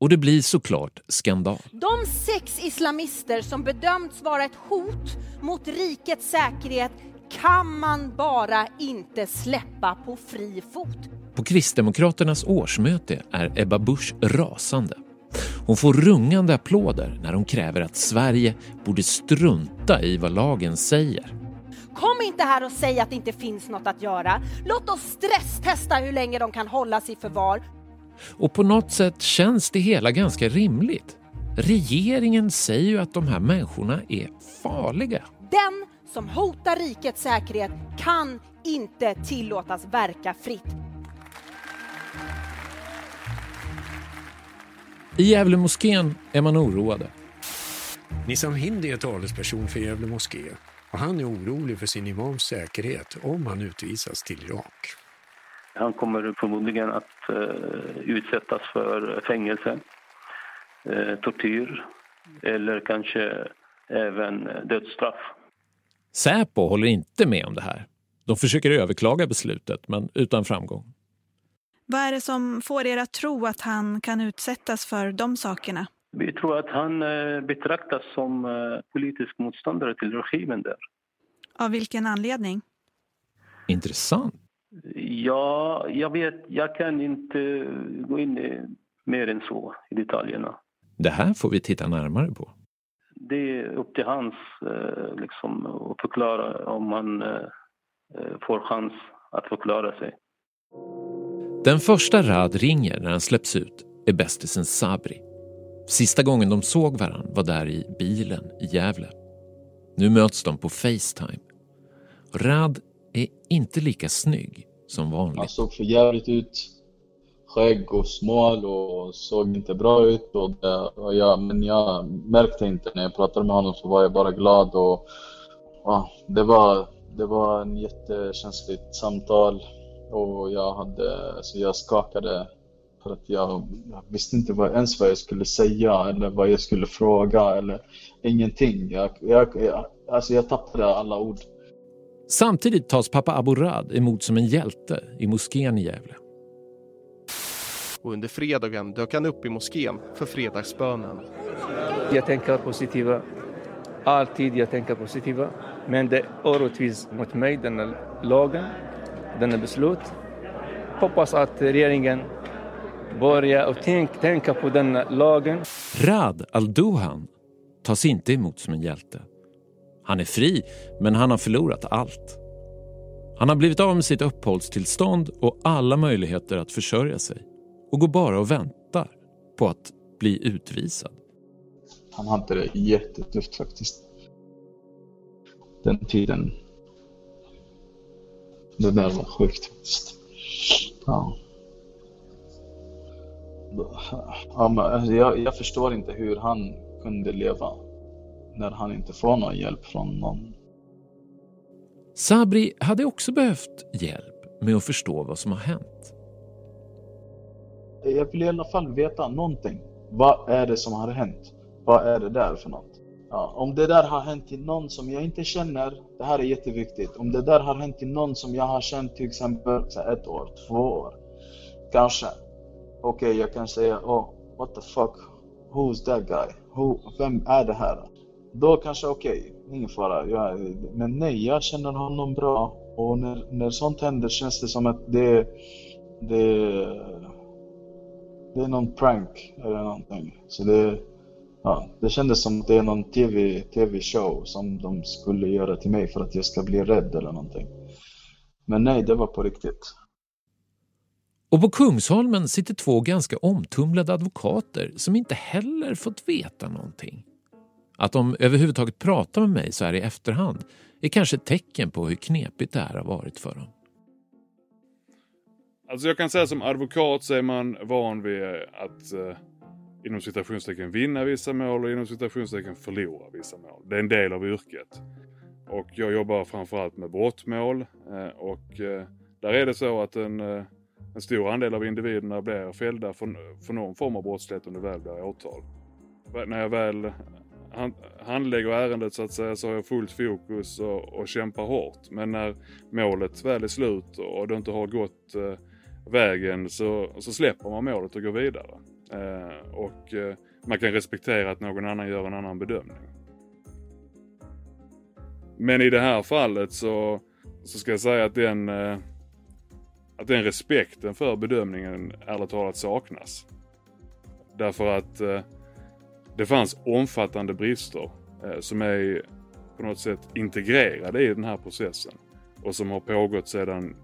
Och det blir såklart skandal. De sex islamister som bedömts vara ett hot mot rikets säkerhet kan man bara inte släppa på fri fot. På Kristdemokraternas årsmöte är Ebba Busch rasande. Hon får rungande applåder när hon kräver att Sverige borde strunta i vad lagen säger. Kom inte här och säg att det inte finns något att göra. Låt oss stresstesta hur länge de kan hållas i förvar. Och på något sätt känns det hela ganska rimligt. Regeringen säger ju att de här människorna är farliga. Den som hotar rikets säkerhet kan inte tillåtas verka fritt. I Gävle moskén är man oroade. Nissam Hindi är talesperson för Gävle moské och han är orolig för sin imams säkerhet om han utvisas till Irak. Han kommer förmodligen att uh, utsättas för fängelse, uh, tortyr eller kanske även dödsstraff. Säpo håller inte med om det här. De försöker överklaga beslutet, men utan framgång. Vad är det som får er att tro att han kan utsättas för de sakerna? Vi tror att han eh, betraktas som eh, politisk motståndare till regimen där. Av vilken anledning? Intressant. Ja, jag vet, jag kan inte gå in i mer än så i detaljerna. Det här får vi titta närmare på. Det är upp till hans eh, liksom, att förklara om han eh, får chans att förklara sig. Den första Rad ringer när han släpps ut är bästisen Sabri. Sista gången de såg varann var där i bilen i Gävle. Nu möts de på Facetime. Rad är inte lika snygg som vanligt. Han såg för jävligt ut. Skägg och smal och såg inte bra ut. Och det, och jag, men jag märkte inte när jag pratade med honom så var jag bara glad. Och, och det, var, det var en jättekänsligt samtal och jag, hade, så jag skakade för att jag, jag, visste inte vad, ens vad jag skulle säga eller vad jag skulle fråga eller ingenting. Jag, jag, jag, alltså jag tappade alla ord. Samtidigt tas pappa Abu Rad emot som en hjälte i moskén i Gävle. Och under fredagen dök han upp i moskén för fredagsbönen. Jag tänker positiva. Alltid jag tänker positiva. Men det är orättvist mot mig, den här lagen, denna beslut. Hoppas att regeringen börjar och tänk, tänka på den lagen. Rad al-Duhan tas inte emot som en hjälte. Han är fri, men han har förlorat allt. Han har blivit av med sitt uppehållstillstånd och alla möjligheter att försörja sig och går bara och väntar på att bli utvisad. Han hade det jättetufft faktiskt. Den tiden. Det där var sjukt faktiskt. Ja. ja men, jag, jag förstår inte hur han kunde leva när han inte får någon hjälp från någon. Sabri hade också behövt hjälp med att förstå vad som har hänt. Jag vill i alla fall veta någonting. Vad är det som har hänt? Vad är det där för något? Ja, om det där har hänt till någon som jag inte känner, det här är jätteviktigt. Om det där har hänt till någon som jag har känt till exempel ett år, två år, kanske. Okej, okay, jag kan säga, oh, what the fuck, who's that guy? Who, vem är det här? Då kanske okej, okay, ingen fara. Jag, men nej, jag känner honom bra. Och när, när sånt händer känns det som att det, det, det är någon prank eller någonting. Så det, ja, det kändes som att det är någon TV, TV-show som de skulle göra till mig för att jag ska bli rädd eller någonting. Men nej, det var på riktigt. Och på Kungsholmen sitter två ganska omtumlade advokater som inte heller fått veta någonting. Att de överhuvudtaget pratar med mig så här i efterhand är kanske ett tecken på hur knepigt det här har varit för dem. Alltså jag kan säga som advokat så är man van vid att eh, inom citationstecken vinna vissa mål och inom citationstecken förlora vissa mål. Det är en del av yrket. Och jag jobbar framförallt med brottmål eh, och eh, där är det så att en, eh, en stor andel av individerna blir fällda för, för någon form av brottslighet om det väl blir åtal. När jag väl handlägger ärendet så att säga så har jag fullt fokus och, och kämpar hårt. Men när målet väl är slut och det inte har gått vägen så, så släpper man målet och går vidare. Eh, och eh, man kan respektera att någon annan gör en annan bedömning. Men i det här fallet så, så ska jag säga att den, eh, att den respekten för bedömningen ärligt talat saknas. Därför att det fanns omfattande brister som är på något sätt integrerade i den här processen och som har pågått sedan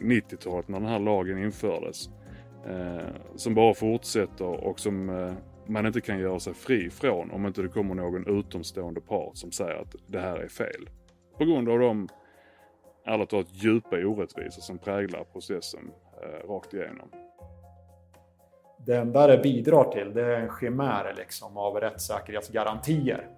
90-talet när den här lagen infördes. Eh, som bara fortsätter och som eh, man inte kan göra sig fri från om inte det kommer någon utomstående part som säger att det här är fel. På grund av de ärligt talat djupa orättvisor som präglar processen eh, rakt igenom det enda det bidrar till det är en chimär liksom av rättssäkerhetsgarantier.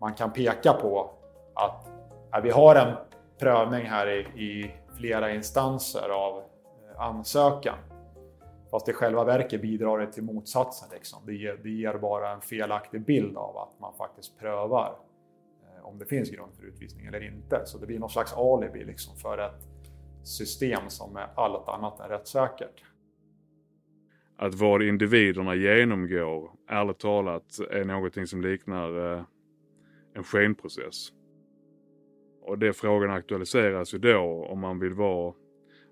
Man kan peka på att ja, vi har en prövning här i, i flera instanser av eh, ansökan. Fast i själva verket bidrar det till motsatsen. Liksom. Det, ger, det ger bara en felaktig bild av att man faktiskt prövar eh, om det finns grund för utvisning eller inte. Så det blir någon slags alibi liksom, för ett system som är allt annat än rättssäkert att vad individerna genomgår, ärligt talat, är någonting som liknar eh, en skenprocess. Och det frågan aktualiseras ju då om man vill vara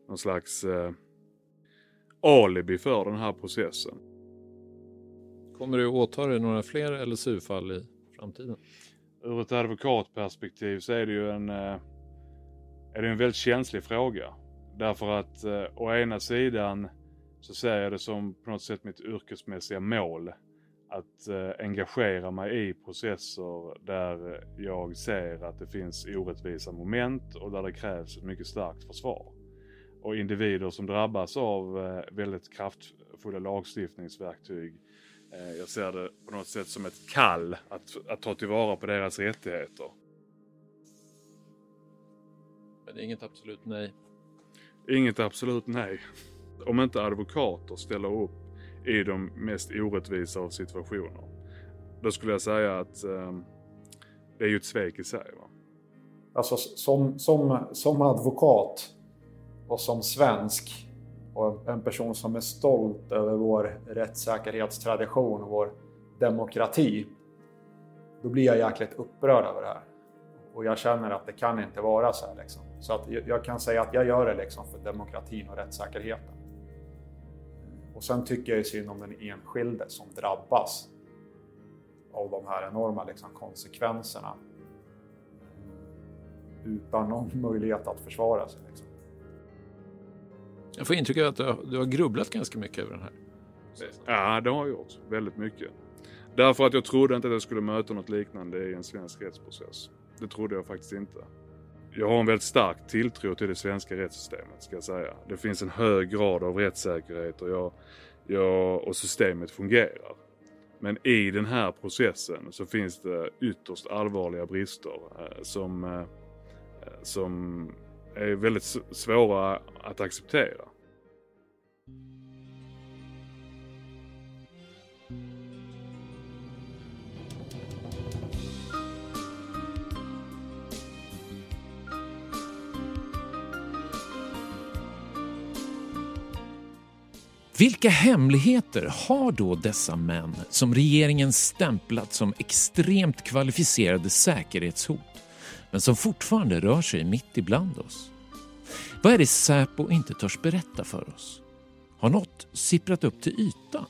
någon slags eh, alibi för den här processen. Kommer du åta dig några fler LSU-fall i framtiden? Ur ett advokatperspektiv så är det ju en, eh, är det en väldigt känslig fråga. Därför att eh, å ena sidan så ser jag det som på något sätt mitt yrkesmässiga mål att eh, engagera mig i processer där jag ser att det finns orättvisa moment och där det krävs ett mycket starkt försvar. Och individer som drabbas av eh, väldigt kraftfulla lagstiftningsverktyg eh, jag ser det på något sätt som ett kall att, att ta tillvara på deras rättigheter. Men det är inget absolut nej? Inget absolut nej. Om inte advokater ställer upp i de mest orättvisa av situationer. Då skulle jag säga att eh, det är ju ett svek i sig. Va? Alltså som, som, som advokat och som svensk och en person som är stolt över vår rättssäkerhetstradition och vår demokrati. Då blir jag jäkligt upprörd över det här. Och jag känner att det kan inte vara så här. Liksom. Så att jag kan säga att jag gör det liksom för demokratin och rättssäkerheten. Och sen tycker jag synd om den enskilde som drabbas av de här enorma liksom, konsekvenserna utan någon [LAUGHS] möjlighet att försvara sig. Liksom. Jag får intrycket att du har, du har grubblat ganska mycket över den här. Ja, det har jag gjort. Väldigt mycket. Därför att jag trodde inte att jag skulle möta något liknande i en svensk rättsprocess. Det trodde jag faktiskt inte. Jag har en väldigt stark tilltro till det svenska rättssystemet ska jag säga. Det finns en hög grad av rättssäkerhet och, jag, jag, och systemet fungerar. Men i den här processen så finns det ytterst allvarliga brister eh, som, eh, eh som är väldigt svåra att acceptera. Vilka hemligheter har då dessa män som regeringen stämplat som extremt kvalificerade säkerhetshot men som fortfarande rör sig mitt ibland oss? Vad är det Säpo inte törs berätta för oss? Har något sipprat upp till ytan?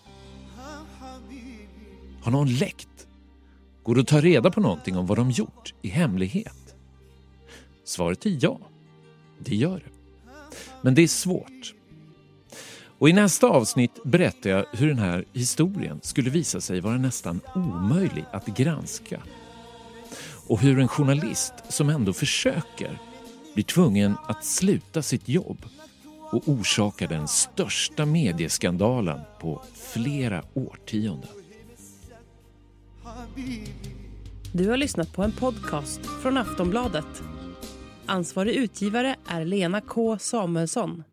Har någon läckt? Går det att ta reda på någonting om vad de gjort i hemlighet? Svaret är ja, det gör det. Men det är svårt. Och I nästa avsnitt berättar jag hur den här historien skulle visa sig vara nästan omöjlig att granska. Och hur en journalist som ändå försöker blir tvungen att sluta sitt jobb och orsakar den största medieskandalen på flera årtionden. Du har lyssnat på en podcast från Aftonbladet. Ansvarig utgivare är Lena K Samuelsson.